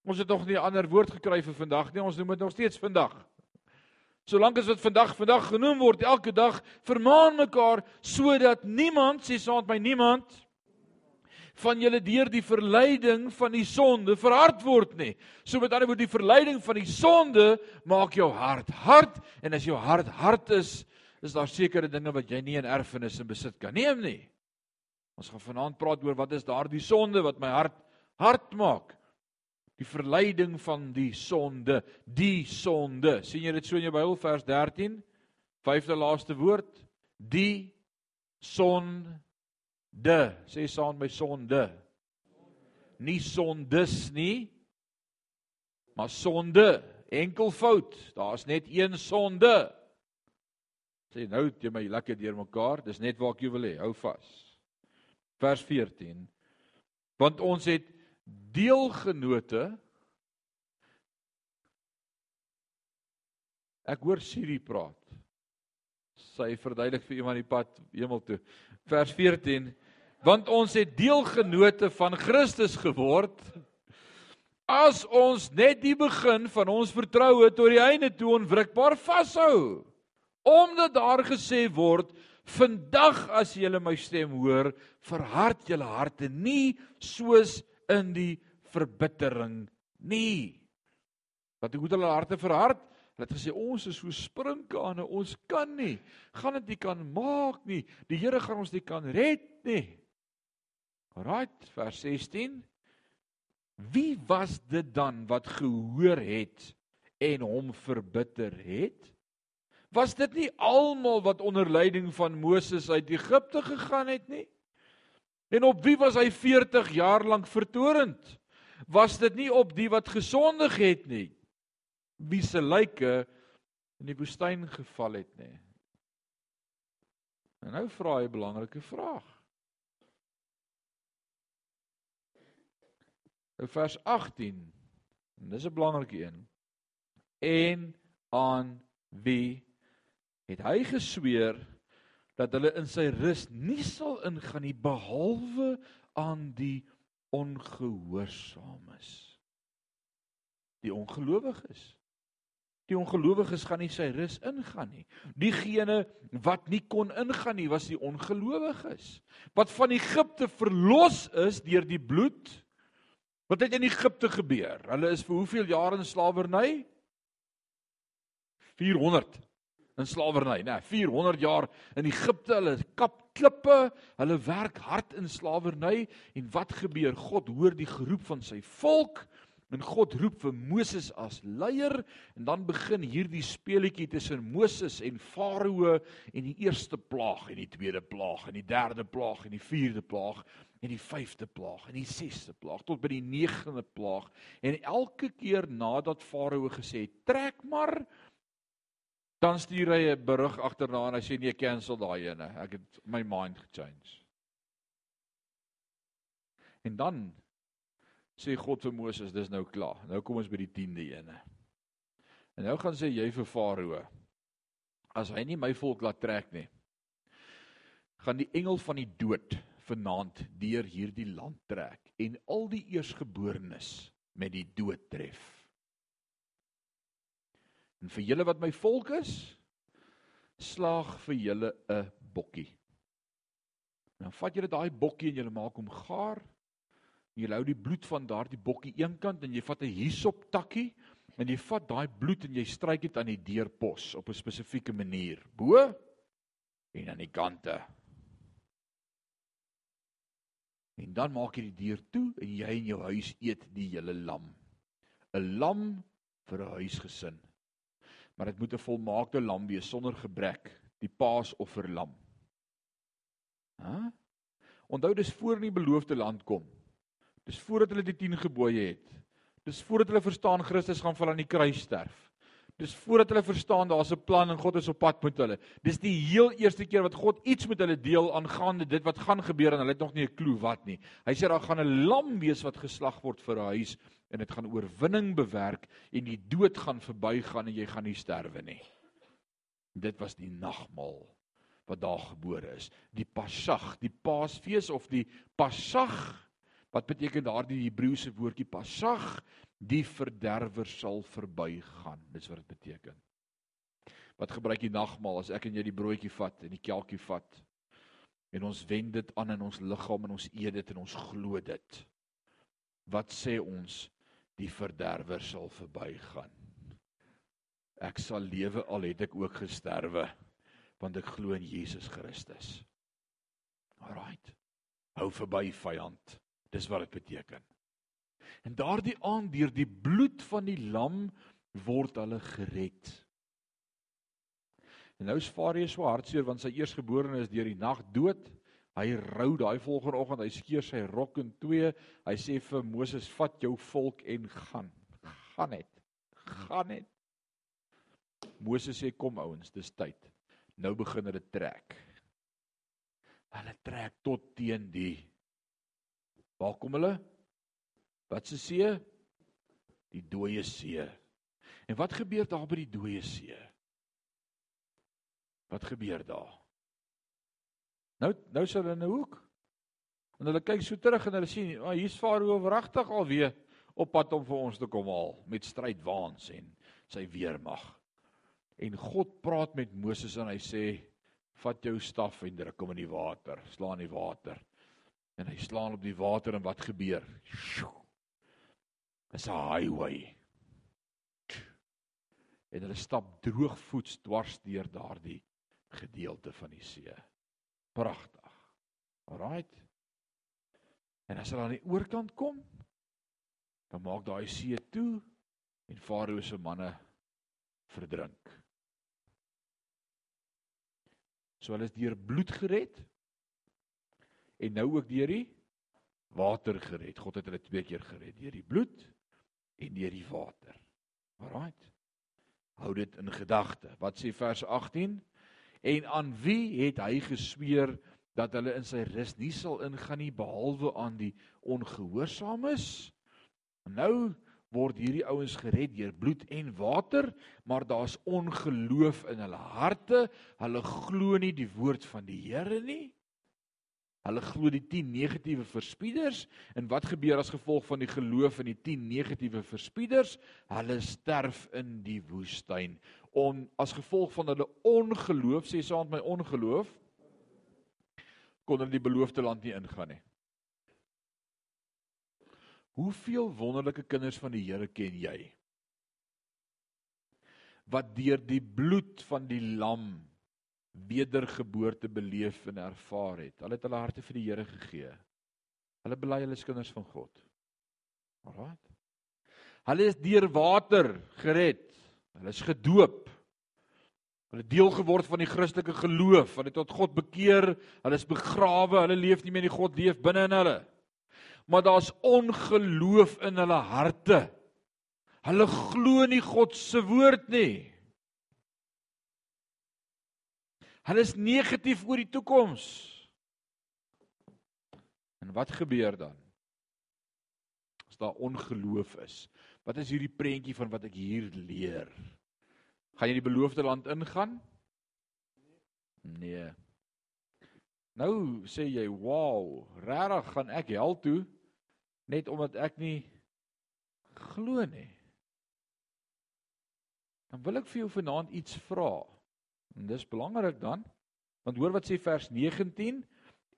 Ons het nog nie 'n ander woord gekry vir vandag nie. Ons noem dit nog steeds vandag. Solank as wat vandag vandag genoem word, elke dag vermaan mekaar sodat niemand sê saam met my niemand van julle deur die verleiding van die sonde verhard word nie. So met ander woorde die verleiding van die sonde maak jou hart hard en as jou hart hard is, is daar sekere dinge wat jy nie in erfenis en besit kan neem nie. Ons gaan vanaand praat oor wat is daardie sonde wat my hart hard maak. Die verleiding van die sonde, die sonde. sien jy dit so in jou Bybel vers 13? Vyfde laaste woord, die sonde. Sê saam my sonde. Nie sondes nie, maar sonde, enkelvoud. Daar's net een sonde. Sê nou jy my lekker deurmekaar. Dis net waar ek jou wil hê. Hou vas. Vers 14. Want ons het deelgenote Ek hoor Siri praat. Sy verduidelik vir iemand die pad hemel toe. Vers 14. Want ons het deelgenote van Christus geword as ons net die begin van ons vertroue tot die einde toe onwrikbaar vashou. Omdat daar gesê word Vandag as julle my stem hoor, verhard julle harte nie soos in die verbittering nie. Wat hoe het hulle harte verhard? Hulle het gesê ons is so sprinkane, ons kan nie. Gaan dit nie kan maak nie. Die Here gaan ons nie kan red nie. Right, vers 16. Wie was dit dan wat gehoor het en hom verbitter het? Was dit nie almal wat onder leiding van Moses uit Egipte gegaan het nie? En op wie was hy 40 jaar lank vertorend? Was dit nie op die wat gesondig het nie? wie se lyke in die woestyn geval het nê. En nou vra hy 'n belangrike vraag. In vers 18. En dis 'n belangrike een. En aan wie het hy gesweer dat hulle in sy rus nie sal ingaan nie behalwe aan die ongehoorsaames. Die ongelowiges. Die ongelowiges gaan nie sy rus ingaan nie. Diegene wat nie kon ingaan nie, was die ongelowiges. Wat van Egipte verlos is deur die bloed. Wat het in Egipte gebeur? Hulle is vir hoeveel jaar in slawerny? 400 in slawerny, né? 400 jaar in Egipte. Hulle kap klippe, hulle werk hard in slawerny en wat gebeur? God hoor die geroep van sy volk En God roep vir Moses as leier en dan begin hierdie speletjie tussen Moses en Farao en die eerste plaag en die tweede plaag en die derde plaag en die vierde plaag en die vyfde plaag en die sesde plaag tot by die negende plaag en elke keer nadat Farao gesê het trek maar dan stuur hy 'n berig agterna en hy sê nee cancel daai ene ek het my mind gechange en dan sê God vir Moses, dis nou klaar. Nou kom ons by die 10de ene. En nou gaan sê jy vir Farao, as hy nie my volk laat trek nie, gaan die engel van die dood vanaand deur hierdie land trek en al die eersgeborenes met die dood tref. En vir julle wat my volk is, slaag vir julle 'n bokkie. Dan vat julle daai bokkie en julle maak hom gaar Jy hou die bloed van daardie bokkie eenkant en jy vat 'n hyssop takkie en jy vat daai bloed en jy stryk dit aan die deurpos op 'n spesifieke manier. Bo en aan die kante. En dan maak jy die deur toe en jy en jou huis eet die hele lam. 'n Lam vir 'n huisgesin. Maar dit moet 'n volmaakte lam wees sonder gebrek, die paasofferlam. Hæ? Onthou dis voor in die beloofde land kom. Dis voordat hulle die 10 gebooie het. Dis voordat hulle verstaan Christus gaan val aan die kruis sterf. Dis voordat hulle verstaan daar's 'n plan en God is op pad met hulle. Dis die heel eerste keer wat God iets met hulle deel aangaande dit wat gaan gebeur en hulle het nog nie 'n klou wat nie. Hy sê daar gaan 'n lam wees wat geslag word vir 'n huis en dit gaan oorwinning bewerk en die dood gaan verbygaan en jy gaan nie sterwe nie. Dit was die nagmaal wat daar gebore is. Die Pasag, die Paasfees of die Pasag Wat beteken daardie Hebreëse woordjie pasag? Die verderwer sal verbygaan. Dis wat dit beteken. Wat gebruik jy nagmaal as ek en jy die broodjie vat en die kelkie vat en ons wend dit aan in ons liggaam en ons eet dit en ons glo dit. Wat sê ons? Die verderwer sal verbygaan. Ek sal lewe al het ek ook gesterwe want ek glo in Jesus Christus. Alraight. Hou verby vyand. Dis wat dit beteken. En daardie aand deur die bloed van die lam word hulle gered. En nou is Farao so hartseer want sy eersgeborene is deur die nag dood. Hy rou daai volgende oggend, hy skeur sy rok in twee. Hy sê vir Moses: "Vat jou volk en gaan. Gaan net. Gaan net." Moses sê: "Kom ouens, dis tyd. Nou begin hulle trek." Hulle trek tot teen die Waar kom hulle? Wat se see? Die dooie see. En wat gebeur daar by die dooie see? Wat gebeur daar? Nou nou is hulle in 'n hoek. En hulle kyk so terug en hulle sien, "Ag, oh, hier's Farao wragtig alweer op pad om vir ons te kom haal met strydwaans en sy weermag." En God praat met Moses en hy sê, "Vat jou staf en druk hom in die water, slaan die water." En hy slaan op die water en wat gebeur? Dis 'n highway. En hulle stap droogvoets dwars deur daardie gedeelte van die see. Pragtig. Alraight. En as hulle aan die oorkant kom, dan maak daai see toe en Farao se manne verdrink. So hulle is deur bloed gered en nou ook deur die water gered. God het hulle twee keer gered, deur die bloed en deur die water. Alraight. Hou dit in gedagte. Wat sê vers 18? En aan wie het hy gesweer dat hulle in sy rus nie sal ingaan nie behalwe aan die ongehoorsaames? Nou word hierdie ouens gered deur bloed en water, maar daar's ongeloof in hulle harte. Hulle glo nie die woord van die Here nie. Hulle glo die 10 negatiewe verspieders en wat gebeur as gevolg van die geloof in die 10 negatiewe verspieders? Hulle sterf in die woestyn. On as gevolg van hulle ongeloof, sê saam met my ongeloof, kon hulle die beloofde land nie ingaan nie. Hoeveel wonderlike kinders van die Here ken jy? Wat deur die bloed van die lam wedergeboorte beleef en ervaar het. Hulle het hulle harte vir die Here gegee. Hulle bely hulle is kinders van God. Alraai. Hulle is deur water gered. Hulle is gedoop. Hulle deel geword van die Christelike geloof. Hulle het tot God bekeer. Hulle is begrawe. Hulle leef nie meer in die God leef binne in hulle. Maar daar's ongeloof in hulle harte. Hulle glo nie God se woord nie. Hulle is negatief oor die toekoms. En wat gebeur dan? As daar ongeloof is. Wat is hierdie prentjie van wat ek hier leer? Gaan jy die beloofde land ingaan? Nee. Nou sê jy, "Wow, regtig gaan ek hel toe net omdat ek nie glo nie." Dan wil ek vir jou vanaand iets vra. En dis belangrik dan. Want hoor wat sê vers 19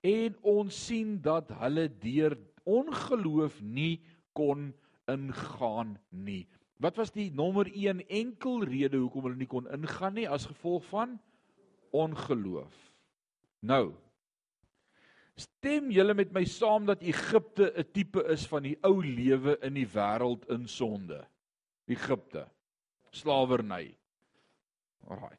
en ons sien dat hulle deur ongeloof nie kon ingaan nie. Wat was die nommer 1 enkel rede hoekom hulle nie kon ingaan nie as gevolg van ongeloof? Nou Stem julle met my saam dat Egipte 'n tipe is van die ou lewe in die wêreld in sonde. Egipte. Slawerny. Alraai.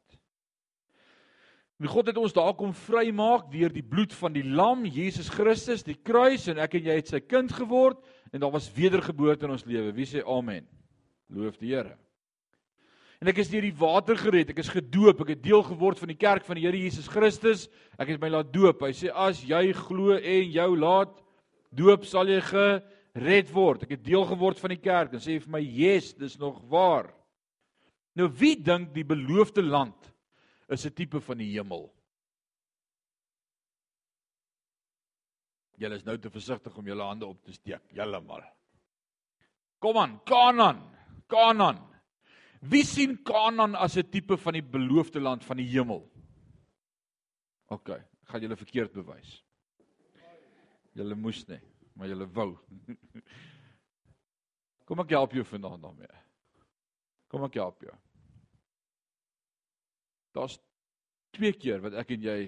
En God het ons daar kom vrymaak deur die bloed van die lam, Jesus Christus, die kruis en ek en jy het sy kind geword en daar was wedergeboorte in ons lewe. Wie sê amen? Loof die Here. En ek is deur die water gered, ek is gedoop, ek het deel geword van die kerk van die Here Jesus Christus. Ek het my laat doop. Hy sê as jy glo en jou laat doop, sal jy gered word. Ek het deel geword van die kerk en sê vir my, "Yes, dis nog waar." Nou wie dink die beloofde land is 'n tipe van die hemel. Julle is nou te versigtig om julle hande op te steek, julle maar. Kom aan, Kanaan. Kanaan. Wie sien Kanaan as 'n tipe van die beloofde land van die hemel? OK, gaan julle verkeerd bewys. Julle moes nie, maar julle wou. Kom ek help jou vanaand daarmee. Kom ek help jou. Daar's twee keer wat ek en jy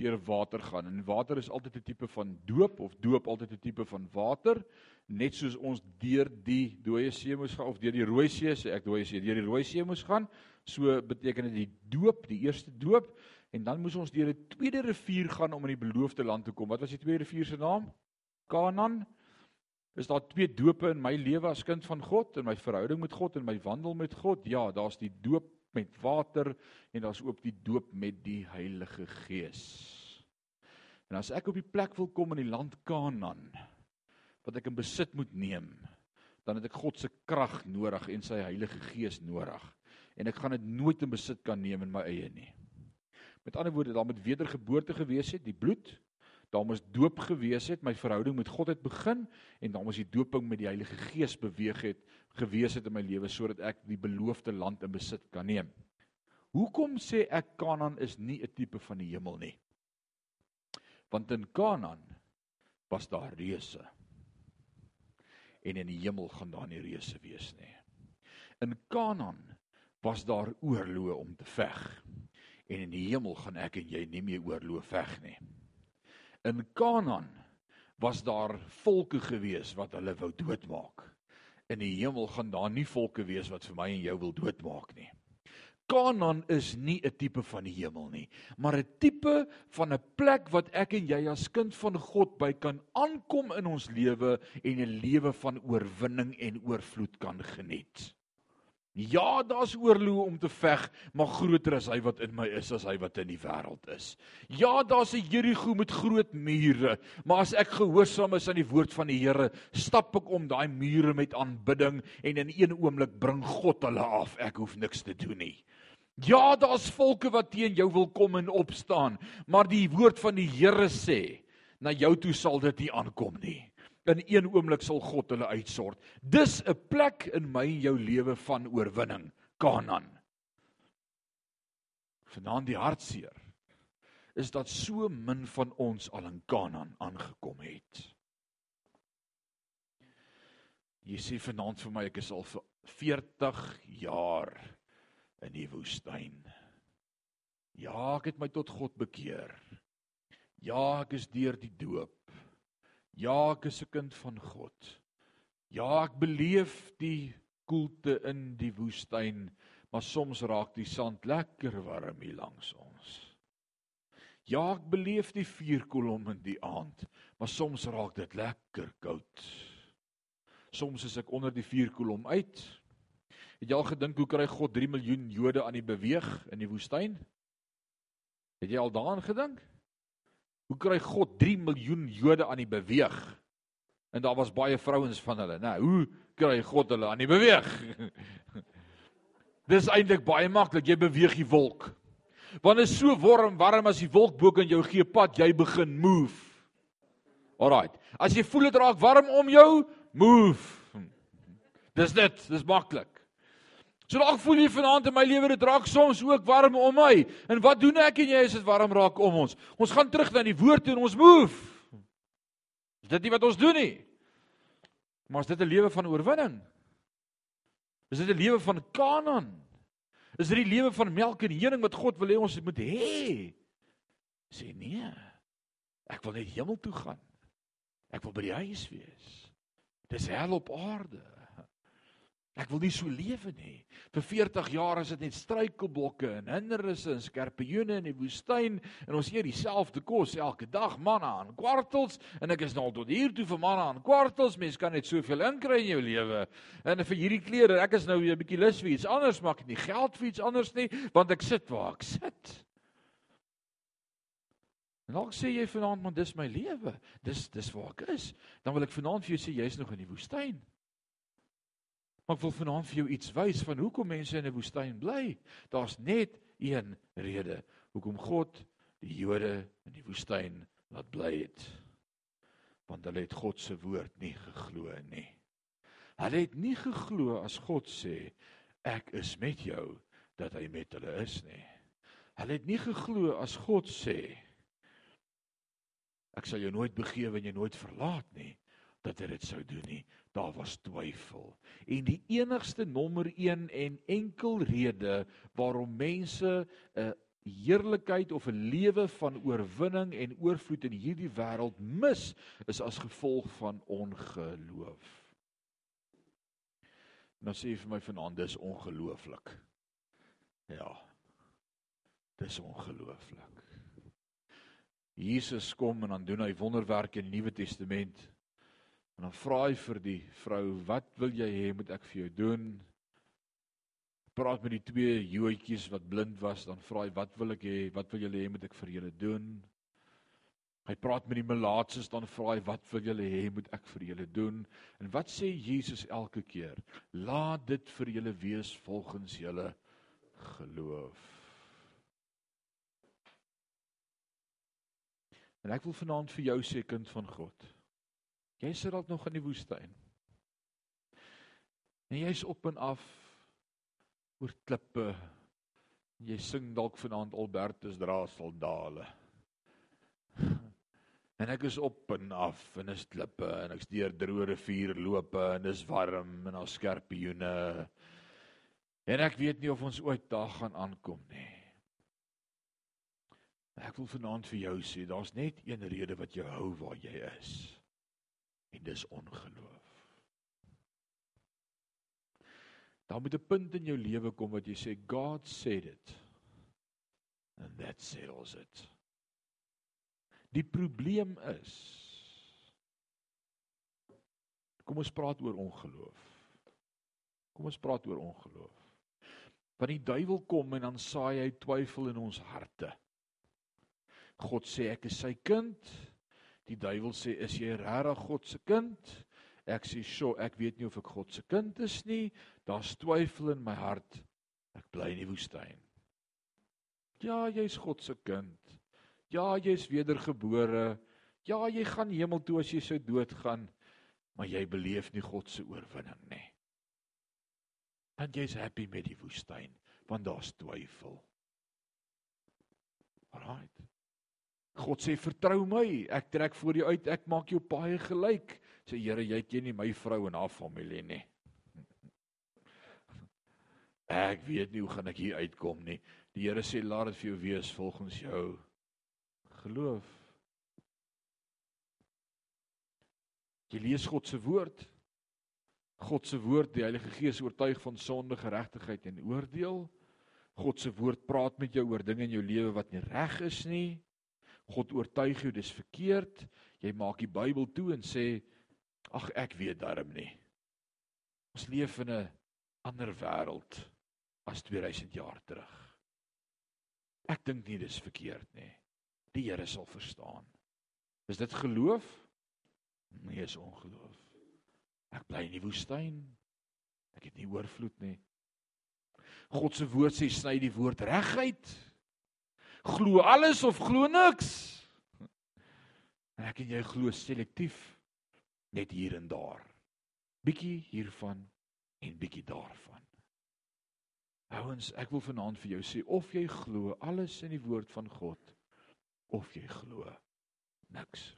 deur water gaan. En water is altyd 'n tipe van doop of doop altyd 'n tipe van water, net soos ons deur die dooie see moes gaan of deur die Rooi See, sê ek dooie see, deur die Rooi See moes gaan. So beteken dit die doop, die eerste doop en dan moes ons deur 'n tweede rivier gaan om in die beloofde land te kom. Wat was die tweede rivier se naam? Kanaan. Is daar twee dope in my lewe as kind van God in my verhouding met God en my wandel met God? Ja, daar's die doop met water en daar's ook die doop met die Heilige Gees. En as ek op die plek wil kom in die land Kanaan wat ek in besit moet neem, dan het ek God se krag nodig en sy Heilige Gees nodig. En ek gaan dit nooit in besit kan neem in my eie nie. Met ander woorde, daar moet wedergeboorte gewees het, die bloed daar moes doop gewees het, my verhouding met God het begin en dan moes die doping met die Heilige Gees beweeg het gewees het in my lewe sodat ek die beloofde land in besit kan neem. Hoekom sê ek Kanaan is nie 'n tipe van die hemel nie? Want in Kanaan was daar reuse. En in die hemel gaan daar nie reuse wees nie. In Kanaan was daar oorloë om te veg. En in die hemel gaan ek en jy nie meer oorloë veg nie. In Kanaan was daar volke gewees wat hulle wou doodmaak. In die hemel gaan daar nie volke wees wat vir my en jou wil doodmaak nie. Kanaan is nie 'n tipe van die hemel nie, maar 'n tipe van 'n plek wat ek en jy as kind van God by kan aankom in ons lewe en 'n lewe van oorwinning en oorvloed kan geniet. Ja, daar's oorloë om te veg, maar groter is hy wat in my is as hy wat in die wêreld is. Ja, daar's 'n Jerigo met groot mure, maar as ek gehoorsaam is aan die woord van die Here, stap ek om daai mure met aanbidding en in een oomblik bring God hulle af. Ek hoef niks te doen nie. Ja, daar's volke wat teen jou wil kom en opstaan, maar die woord van die Here sê, na jou toe sal dit nie aankom nie. In een oomblik sal God hulle uitsort. Dis 'n plek in my en jou lewe van oorwinning, Kanaan. Vanaand die hartseer is dat so min van ons al in Kanaan aangekom het. Jy sê vanaand vir my ek is al vir 40 jaar in die woestyn. Ja, ek het my tot God bekeer. Ja, ek is deur die doop. Ja, ek is 'n kind van God. Ja, ek beleef die koelte in die woestyn, maar soms raak die sand lekker warm hier langs ons. Ja, ek beleef die vuurkolom in die aand, maar soms raak dit lekker koud. Soms is ek onder die vuurkolom uit. Het jy al gedink hoe kry God 3 miljoen Jode aan die beweeg in die woestyn? Het jy al daaraan gedink? Hoe kry God 3 miljoen Jode aan die beweeg? En daar was baie vrouens van hulle, né? Nou, hoe kry God hulle aan die beweeg? Dis eintlik baie maklik, jy beweeg die wolk. Wanneer is so warm, warm as die wolk bo kan jou gee pad, jy begin move. Alraight. As jy voel dit raak warm om jou, move. Dis dit, dis maklik. So dalk voel jy vanaand in my lewe dit raak soms ook warm om my. En wat doen ek en jy as dit warm raak om ons? Ons gaan terug na die woord en ons move. Is dit nie wat ons doen nie? Maar is dit 'n lewe van oorwinning? Is dit 'n lewe van Kanaan? Is dit die lewe van melk en honing wat God wil hê ons moet hê? Sê nee. Ek wil net hemel toe gaan. Ek wil by die huis wees. Dis hel op aarde. Ek wil nie so lewe nie. Vir 40 jaar is dit net struikelblokke en hindernisse en skerpioene in die woestyn en ons eet dieselfde kos elke dag, manna en kwartels en ek is nou tot hier toe vir manna en kwartels. Mens kan net soveel inkry in jou lewe. En vir hierdie klere, ek is nou 'n bietjie lus vir iets anders, maar ek het nie geld vir iets anders nie, want ek sit waar ek sit. En dalk sê jy vanaand, "Man, dis my lewe. Dis dis waar ek is." Dan wil ek vanaand vir jou sê jy's nog in die woestyn. Maar ek wil vanaand vir jou iets wys van hoekom mense in 'n woestyn bly. Daar's net een rede hoekom God die Jode in die woestyn laat bly het. Want hulle het God se woord nie geglo nie. Hulle het nie geglo as God sê ek is met jou dat hy met hulle is nie. Hulle het nie geglo as God sê ek sal jou nooit begewe en jou nooit verlaat nie dat hy dit sou doen nie daar was twyfel. En die enigste nommer 1 en enkel rede waarom mense 'n heerlikheid of 'n lewe van oorwinning en oorvloed in hierdie wêreld mis is as gevolg van ongeloof. Nou sê vir my vanaand dis ongelooflik. Ja. Dis ongelooflik. Jesus kom en dan doen hy wonderwerke in die Nuwe Testament. En dan vra hy vir die vrou, "Wat wil jy hê moet ek vir jou doen?" Praat met die twee Joodjies wat blind was, dan vra hy, "Wat wil ek hê? Wat wil julle hê moet ek vir julle doen?" Hy praat met die melaatses dan vra hy wat wil julle hê moet ek vir julle doen? En wat sê Jesus elke keer? Laat dit vir julle wees volgens julle geloof. En ek wil vanaand vir jou sê kind van God. Jy sit dalk nog in die woestyn. En jy's op en af oor klippe. Jy sing dalk vanaand Albertus dra sal dale. En ek is op en af en is klippe en ek's deur droë rivier loop en dis warm en daar's skerpioene. En ek weet nie of ons ooit daar gaan aankom nie. Ek wil vanaand vir jou sê, daar's net een rede wat jou hou waar jy is. En dis ongeloof. Daar moet 'n punt in jou lewe kom wat jy sê God said it. And that settles it. Die probleem is Kom ons praat oor ongeloof. Kom ons praat oor ongeloof. Want die duiwel kom en dan saai hy twyfel in ons harte. God sê ek is sy kind. Die duiwel sê is jy regtig God se kind? Ek sê so, ek weet nie of ek God se kind is nie. Daar's twyfel in my hart. Ek bly in die woestyn. Ja, jy's God se kind. Ja, jy's wedergebore. Ja, jy gaan hemel toe as jy sou doodgaan, maar jy beleef nie God se oorwinning nie. Want jy's happy met die woestyn, want daar's twyfel. Alraait. God sê vertrou my, ek trek voor jou uit, ek maak jou paai gelyk. Sê Here, jy ken nie my vrou en haar familie nie. Ek weet nie hoe gaan ek hier uitkom nie. Die Here sê laat dit vir jou wees volgens jou geloof. Jy lees God se woord. God se woord, die Heilige Gees oortuig van sonde, geregtigheid en oordeel. God se woord praat met jou oor dinge in jou lewe wat nie reg is nie. God oortuig jou dis verkeerd. Jy maak die Bybel toe en sê ag ek weet darm nie. Ons leef in 'n ander wêreld as 2000 jaar terug. Ek dink nie dis verkeerd nie die Here sal verstaan. Is dit geloof? Nee, is ongeloof. Ek bly in die woestyn. Ek het nie oorvloed nie. God se woord sê sny die woord reguit. Glo alles of glo niks. En ek en jy glo selektief net hier en daar. Bietjie hiervan en bietjie daarvan. Ouens, ek wil vanaand vir jou sê of jy glo alles in die woord van God of jy glo niks.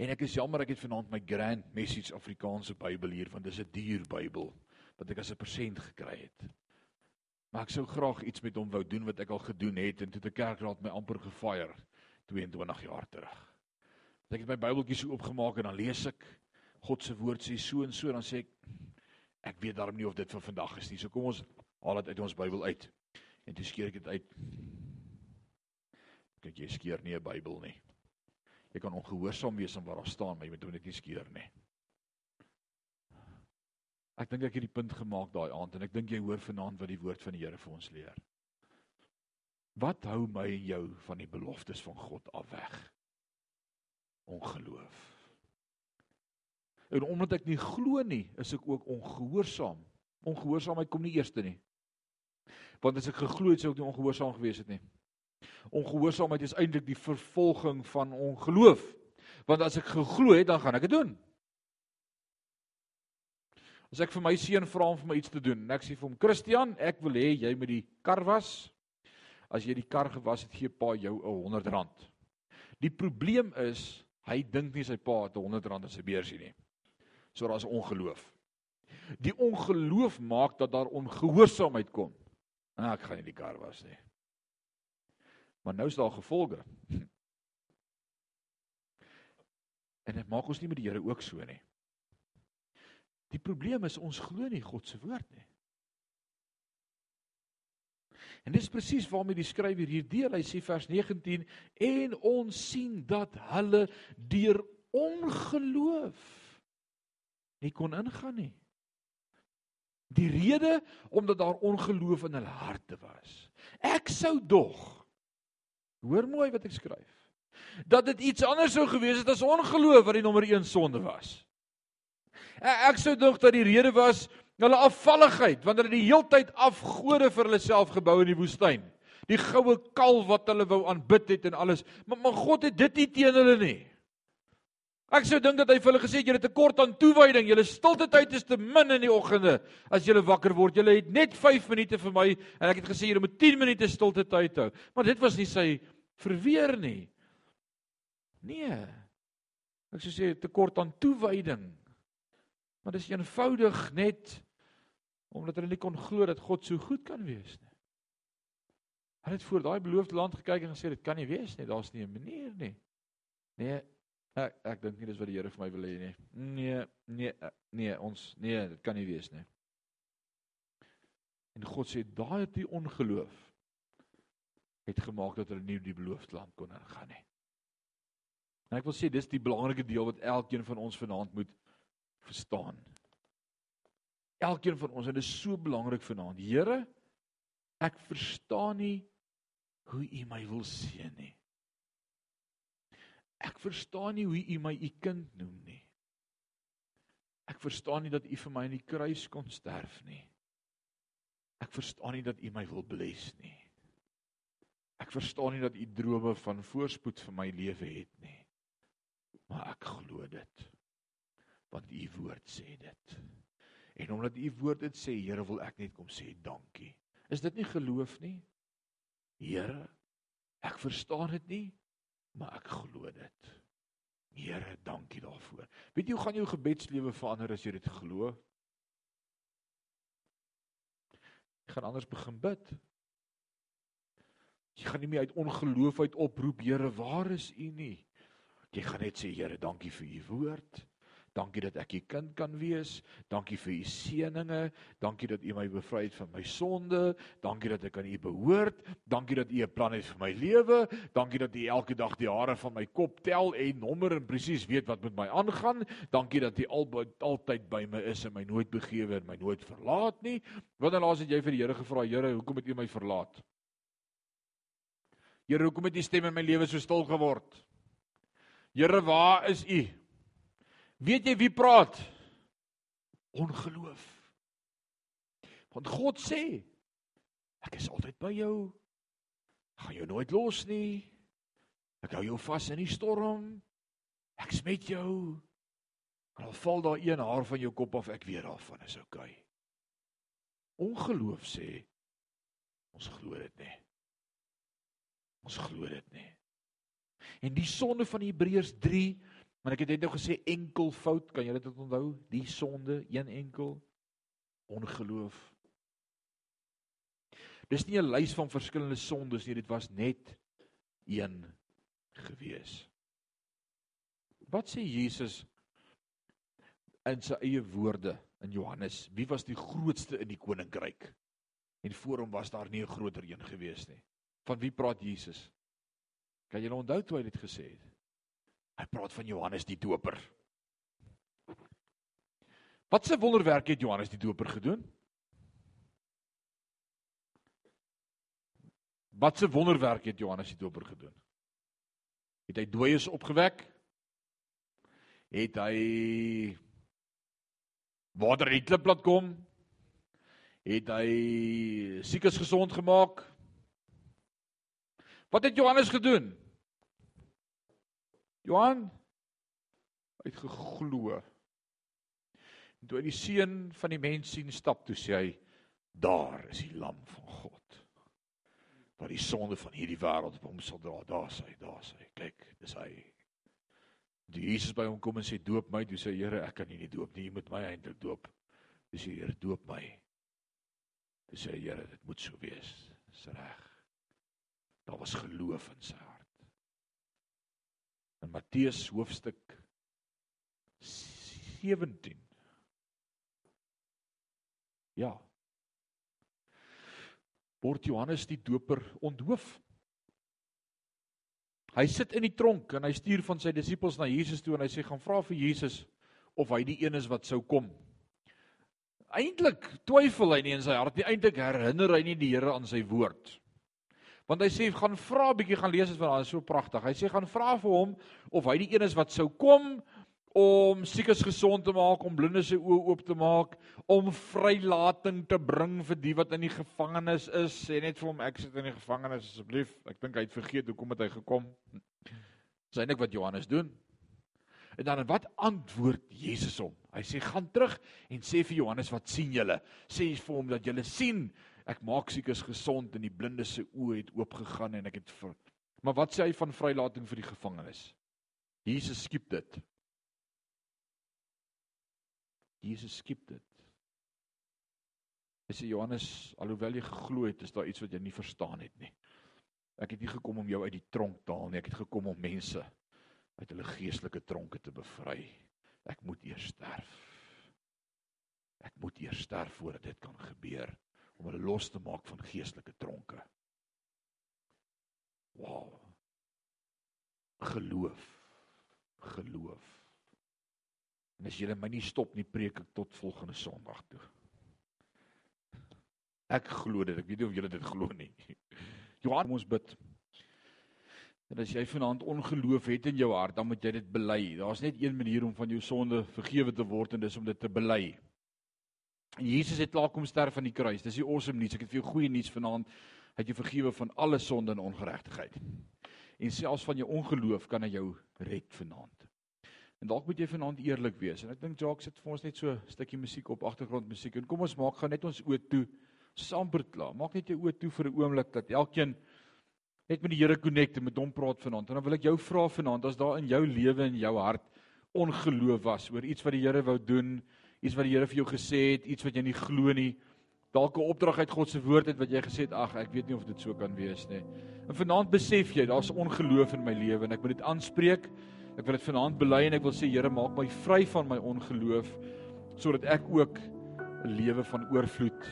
En ek is jammer ek het vanaand my Grand Message Afrikaanse Bybel hier want dis 'n duur Bybel wat ek as 'n persent gekry het. Maar ek sou graag iets met hom wou doen wat ek al gedoen het en toe die kerkraad my amper gefire 22 jaar terug. Ek het my Bybeltjie so oopgemaak en dan lees ek God se woord sê so en so dan sê ek ek weet daarom nie of dit vir vandag is nie. So kom ons haal dit uit ons Bybel uit. En toe skeer ek dit uit kyk jy skeer nie 'n Bybel nie. Jy kan ongehoorsaam wees aan wat daar staan, maar jy moet dit nie skeer nie. Ek dink ek het die punt gemaak daai aand en ek dink jy hoor vanaand wat die woord van die Here vir ons leer. Wat hou my en jou van die beloftes van God af weg? Ongeloof. En omdat ek nie glo nie, is ek ook ongehoorsaam. Ongehoorsaamheid kom nie eerste nie. Want as ek geglo het, sou ek nie ongehoorsaam gewees het nie. Ongehoorsaamheid is eintlik die vervolging van ongeloof. Want as ek geglo het, dan gaan ek dit doen. As ek vir my seun vra om vir my iets te doen, en ek sê vir hom, "Christian, ek wil hê jy moet die kar was. As jy die kar gewas het, gee pa jou 'n 100 rand." Die probleem is, hy dink nie sy pa het 'n 100 rand in sy beursie nie. So daar's ongeloof. Die ongeloof maak dat daar ongehoorsaamheid kom. En ek gaan nie die kar was nie. Maar nou is daar gevolge. En dit maak ons nie met die Here ook so nie. Die probleem is ons glo nie God se woord nie. En dis presies waarmee die skrywer hier deel. Hy sê vers 19 en ons sien dat hulle deur ongeloof nie kon ingaan nie. Die rede omdat daar ongeloof in hulle harte was. Ek sou dog hoor mooi wat ek skryf. Dat dit iets anders sou gewees het as ongeloof wat die nommer 1 sonde was. Ek sou dog dat die rede was hulle afvalligheid want hulle het die heeltyd afgode vir hulle self gebou in die woestyn. Die goue kalf wat hulle wou aanbid het en alles. Maar, maar God het dit nie teen hulle nie. Ek sou dink dat hy vir hulle gesê het julle tekort aan toewyding, julle stilte tyd is te min in die oggende as julle wakker word. Julle het net 5 minute vir my en ek het gesê julle moet 10 minute stilte tyd hou. Maar dit was nie sy verweer nie. Nee. Ek sou sê tekort aan toewyding. Maar dis eenvoudig net omdat hulle nie kon glo dat God so goed kan wees nie. Hulle het voor daai beloofde land gekyk en gesê dit kan nie wees nie, daar's nie 'n manier nie. Nee, Ek ek dink nie dis wat die Here vir my wil hê nie. Nee, nee, eh, nee, ons nee, dit kan nie wees nie. En God sê daai het die ongeloof het gemaak dat hulle nie die beloofde land kon ingaan nie. En ek wil sê dis die belangrike deel wat elkeen van ons vanaand moet verstaan. Elkeen van ons en dit is so belangrik vanaand. Here, ek verstaan nie hoe U my wil seën nie. Ek verstaan nie hoe u my u kind noem nie. Ek verstaan nie dat u vir my in die kruis kon sterf nie. Ek verstaan nie dat u my wil bless nie. Ek verstaan nie dat u drome van voorspoed vir my lewe het nie. Maar ek glo dit. Want u woord sê dit. En omdat u woord dit sê, Here, wil ek net kom sê dankie. Is dit nie geloof nie? Here, ek verstaan dit nie, maar ek glo dit. Here, dankie daarvoor. Weet jy hoe gaan jou gebedslewe verander as jy dit glo? Jy gaan anders begin bid. Jy gaan nie meer uit ongeloof uit oproep, Here, waar is U nie? Jy gaan net sê, Here, dankie vir U woord. Dankie dat ek u kind kan wees. Dankie vir u seëninge. Dankie dat u my bevry het van my sonde. Dankie dat ek aan u behoort. Dankie dat u 'n plan het vir my lewe. Dankie dat u elke dag die hare van my kop tel en nommer en presies weet wat met my aangaan. Dankie dat u al, altyd by my is en my nooit begewe en my nooit verlaat nie. Wanneer laas het jy vir die Here gevra, Here, hoekom het u my verlaat? Here, hoekom het u stem in my lewe so stil geword? Here, waar is u? Weet jy wie praat? Ongeloof. Want God sê ek is altyd by jou. Ek gaan jou nooit los nie. Ek hou jou vas in die storm. Ek's met jou. Al val daar een haar van jou kop af, ek weet daarvan, is oukei. Okay. Ongeloof sê ons glo dit nie. Ons glo dit nie. En die sonde van Hebreërs Maar ek het net nou gesê enkel fout, kan julle dit onthou? Die sonde, een enkel ongeloof. Dis nie 'n lys van verskillende sondes nie, dit was net een gewees. Wat sê Jesus in sy eie woorde in Johannes? Wie was die grootste in die koninkryk? En voor hom was daar nie 'n groter een gewees nie. Van wie praat Jesus? Kan julle onthou toe hy dit gesê het? Hy praat van Johannes die Doper. Wat 'n wonderwerk het Johannes die Doper gedoen? Wat 'n wonderwerk het Johannes die Doper gedoen? Het hy dooies opgewek? Het hy water uit die klip laat kom? Het hy siekes gesond gemaak? Wat het Johannes gedoen? Johan het geglo. Toe hy die seun van die mens sien stap, toe sê hy: "Daar is die lam van God wat die sonde van hierdie wêreld op hom sal dra. Daar sê hy, daar sê hy. Kyk, dis hy." Die Jesus by hom kom en sê: "Doop my." Toe sê "Here, ek kan nie nie doop nie. Jy moet my eintlik doop." Dis die Here doop my. Toe sê "Here, dit moet so wees." Dis reg. Daar was geloof in sy hart. In Matteus hoofstuk 17. Ja. Word Johannes die Doper onthoof. Hy sit in die tronk en hy stuur van sy disippels na Jesus toe en hy sê gaan vra vir Jesus of hy die een is wat sou kom. Eintlik twyfel hy nie in sy hart nie. Eintlik herinner hy nie die Here aan sy woord. Want hy sê gaan vra bietjie gaan lees dit van daar is so pragtig. Hy sê gaan vra vir hom of hy die een is wat sou kom om siekes gesond te maak, om blindes se oë oop te maak, om vrylating te bring vir die wat in die gevangenis is. Sê net vir hom ek sit in die gevangenis asseblief. Ek dink hy het vergeet hoekom het hy gekom. Dis eintlik wat Johannes doen. En dan wat antwoord Jesus hom? Hy sê gaan terug en sê vir Johannes wat sien julle? Sê vir hom dat julle sien ek maak siekes gesond en die blindes se oë het oopgegaan en ek het vir... Maar wat sê hy van vrylating vir die gevangenes? Jesus skiep dit. Jesus skiep dit. Hy sê Johannes, alhoewel jy geglo het, is daar iets wat jy nie verstaan het nie. Ek het nie gekom om jou uit die tronk te haal nie, ek het gekom om mense uit hulle geestelike tronke te bevry. Ek moet eers sterf. Ek moet eers sterf voordat dit kan gebeur om hulle los te maak van geestelike tronke. Wow. Geloof. Geloof. En as julle my nie stop nie, preek ek tot volgende Sondag toe. Ek glo dit. Ek weet nie of julle dit glo nie. Johan ons bid. En as jy vanaand ongeloof het in jou hart, dan moet jy dit bely. Daar's net een manier om van jou sonde vergewe te word en dis om dit te bely. En Jesus het klaar kom sterf aan die kruis. Dis die awesome nuus. Ek het vir jou goeie nuus vanaand. Hy het jou vergewe van alle sonde en ongeregtigheid. En selfs van jou ongeloof kan hy jou red vanaand. En dalk moet jy vanaand eerlik wees. En ek dink Jacques sit vir ons net so 'n stukkie musiek op agtergrondmusiek. En kom ons maak gou net ons oë toe. Saamper klaar. Maak net jou oë toe vir 'n oomblik dat elkeen net met die Here connect en met hom praat vanaand. En dan wil ek jou vra vanaand as daar in jou lewe en jou hart ongeloof was oor iets wat die Here wou doen, iets wat die Here vir jou gesê het, iets wat jy nie glo nie. Dalk 'n opdrag uit God se woord het wat jy gesê het, ag, ek weet nie of dit so kan wees nie. En vanaand besef jy daar's ongeloof in my lewe en ek moet dit aanspreek. Ek wil dit vanaand bely en ek wil sê Here maak my vry van my ongeloof sodat ek ook 'n lewe van oorvloed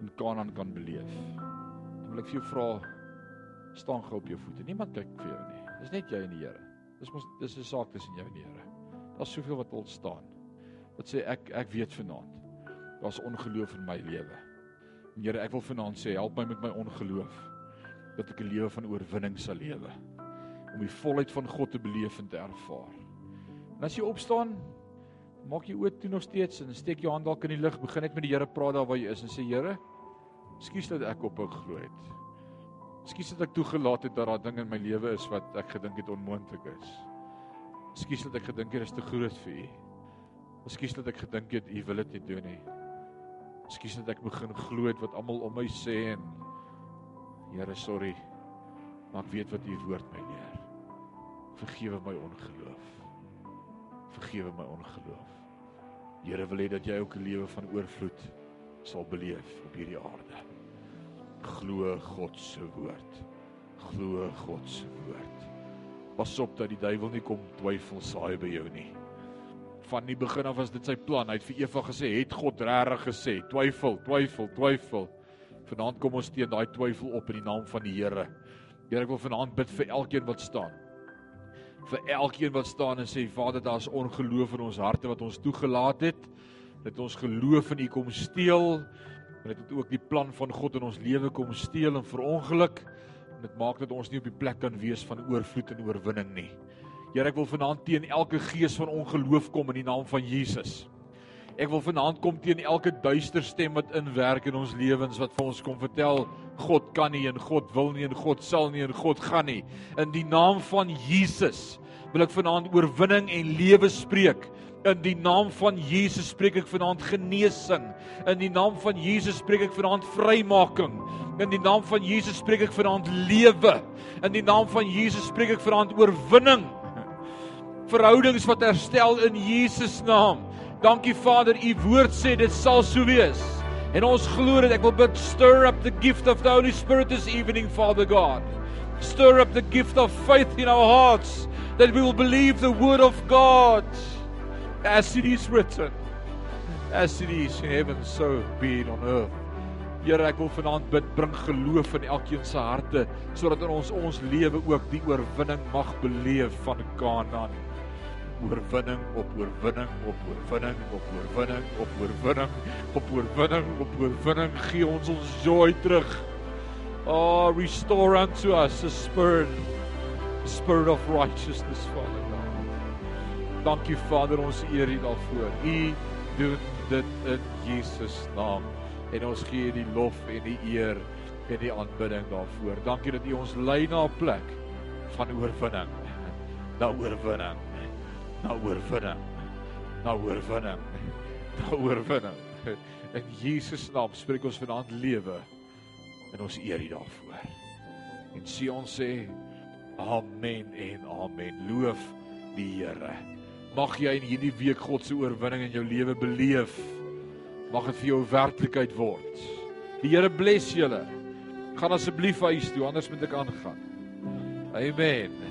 in Kanaan kan beleef. Dan wil ek vir jou vra staan gou op jou voete. Niemand kyk vir jou nie. Dis net jy en die Here. Dis mos dis 'n saak tussen jou en die Here. Daar's soveel wat wil staan. Wat sê ek ek weet vanaand. Daar's ongeloof in my lewe. Here, ek wil vanaand sê help my met my ongeloof dat ek 'n lewe van oorwinning sal lewe om die volheid van God te beleef en te ervaar. En as jy opstaan, maak jy oop toe nog steeds en steek jou hand dalk in die lug, begin net met die Here praat daar waar jy is en sê Here, skuis dat ek op hom glo het. Skuis dat ek toegelaat het dat daar dinge in my lewe is wat ek gedink het onmoontlik is. Skuis dat ek gedink het dit is te groot vir U. Skuis dat ek gedink het U wil dit nie doen nie. Skuis dat ek begin glo het wat almal om my sê en Here, sorry. Maar ek weet wat U woord my leer. Vergewe my ongeloof. Vergewe my ongeloof. Here wil hê dat jy ook 'n lewe van oorvloed sal beleef op hierdie aarde. Glo God se woord. Glo God se woord. Pas op dat die duiwel nie kom twyfel saai by jou nie. Van die begin af was dit sy plan. Hy het vir Eva gesê, "Het God regtig gesê?" Twyfel, twyfel, twyfel. Vanaand kom ons teen daai twyfel op in die naam van die Here. Here, ek wil vanaand bid vir elkeen wat staan vir elkeen wat staan en sê Vader daar's ongeloof in ons harte wat ons toegelaat het dat ons geloof in U kom steel en dit het ook die plan van God in ons lewe kom steel en verongeluk en dit maak dat ons nie op die plek kan wees van oorvloed en oorwinning nie. Here ek wil vanaand teen elke gees van ongeloof kom in die naam van Jesus. Ek wil vanaand kom teen elke duister stem wat inwerk in ons lewens wat vir ons kom vertel God kan nie en God wil nie en God sal nie en God gaan nie. In die naam van Jesus wil ek vanaand oorwinning en lewe spreek. In die naam van Jesus spreek ek vanaand genesing. In die naam van Jesus spreek ek vanaand vrymaking. In die naam van Jesus spreek ek vanaand lewe. In die naam van Jesus spreek ek vanaand oorwinning. Verhoudings wat herstel in Jesus naam. Dankie Vader, u woord sê dit sal so wees. En ons glo dit. Ek wil bid stir up the gift of the Holy Spirit this evening, Father God. Stir up the gift of faith in our hearts that we will believe the word of God as it is written. As it is in heaven, so be it on earth. Here ek wil vanaand bid bring geloof in elkeen se harte sodat in ons ons lewe ook die oorwinning mag beleef van Kanaan. Oorwinning op oorwinning op oorwinning op oorwinning op oorwinning op oorwinning op oorwinning gee ons ons joy terug. Oh restore unto us a spirit a spirit of righteousness Father God. Dankie Vader ons eer U daarvoor. U doen dit in Jesus naam en ons gee die lof en die eer en die aanbidding daarvoor. Dankie dat U ons lei na 'n plek van oorwinning. Na oorwinning. Na oorwinning. Na oorwinning. Na oorwinning. In Jesus naam spreek ons vanaand lewe en ons eer U daarvoor. En sê ons sê amen en amen. Loof die Here. Mag jy in hierdie week God se oorwinning in jou lewe beleef. Mag dit vir jou werklikheid word. Die Here bless julle. Gaan asseblief huis toe anders moet ek aangaan. Amen.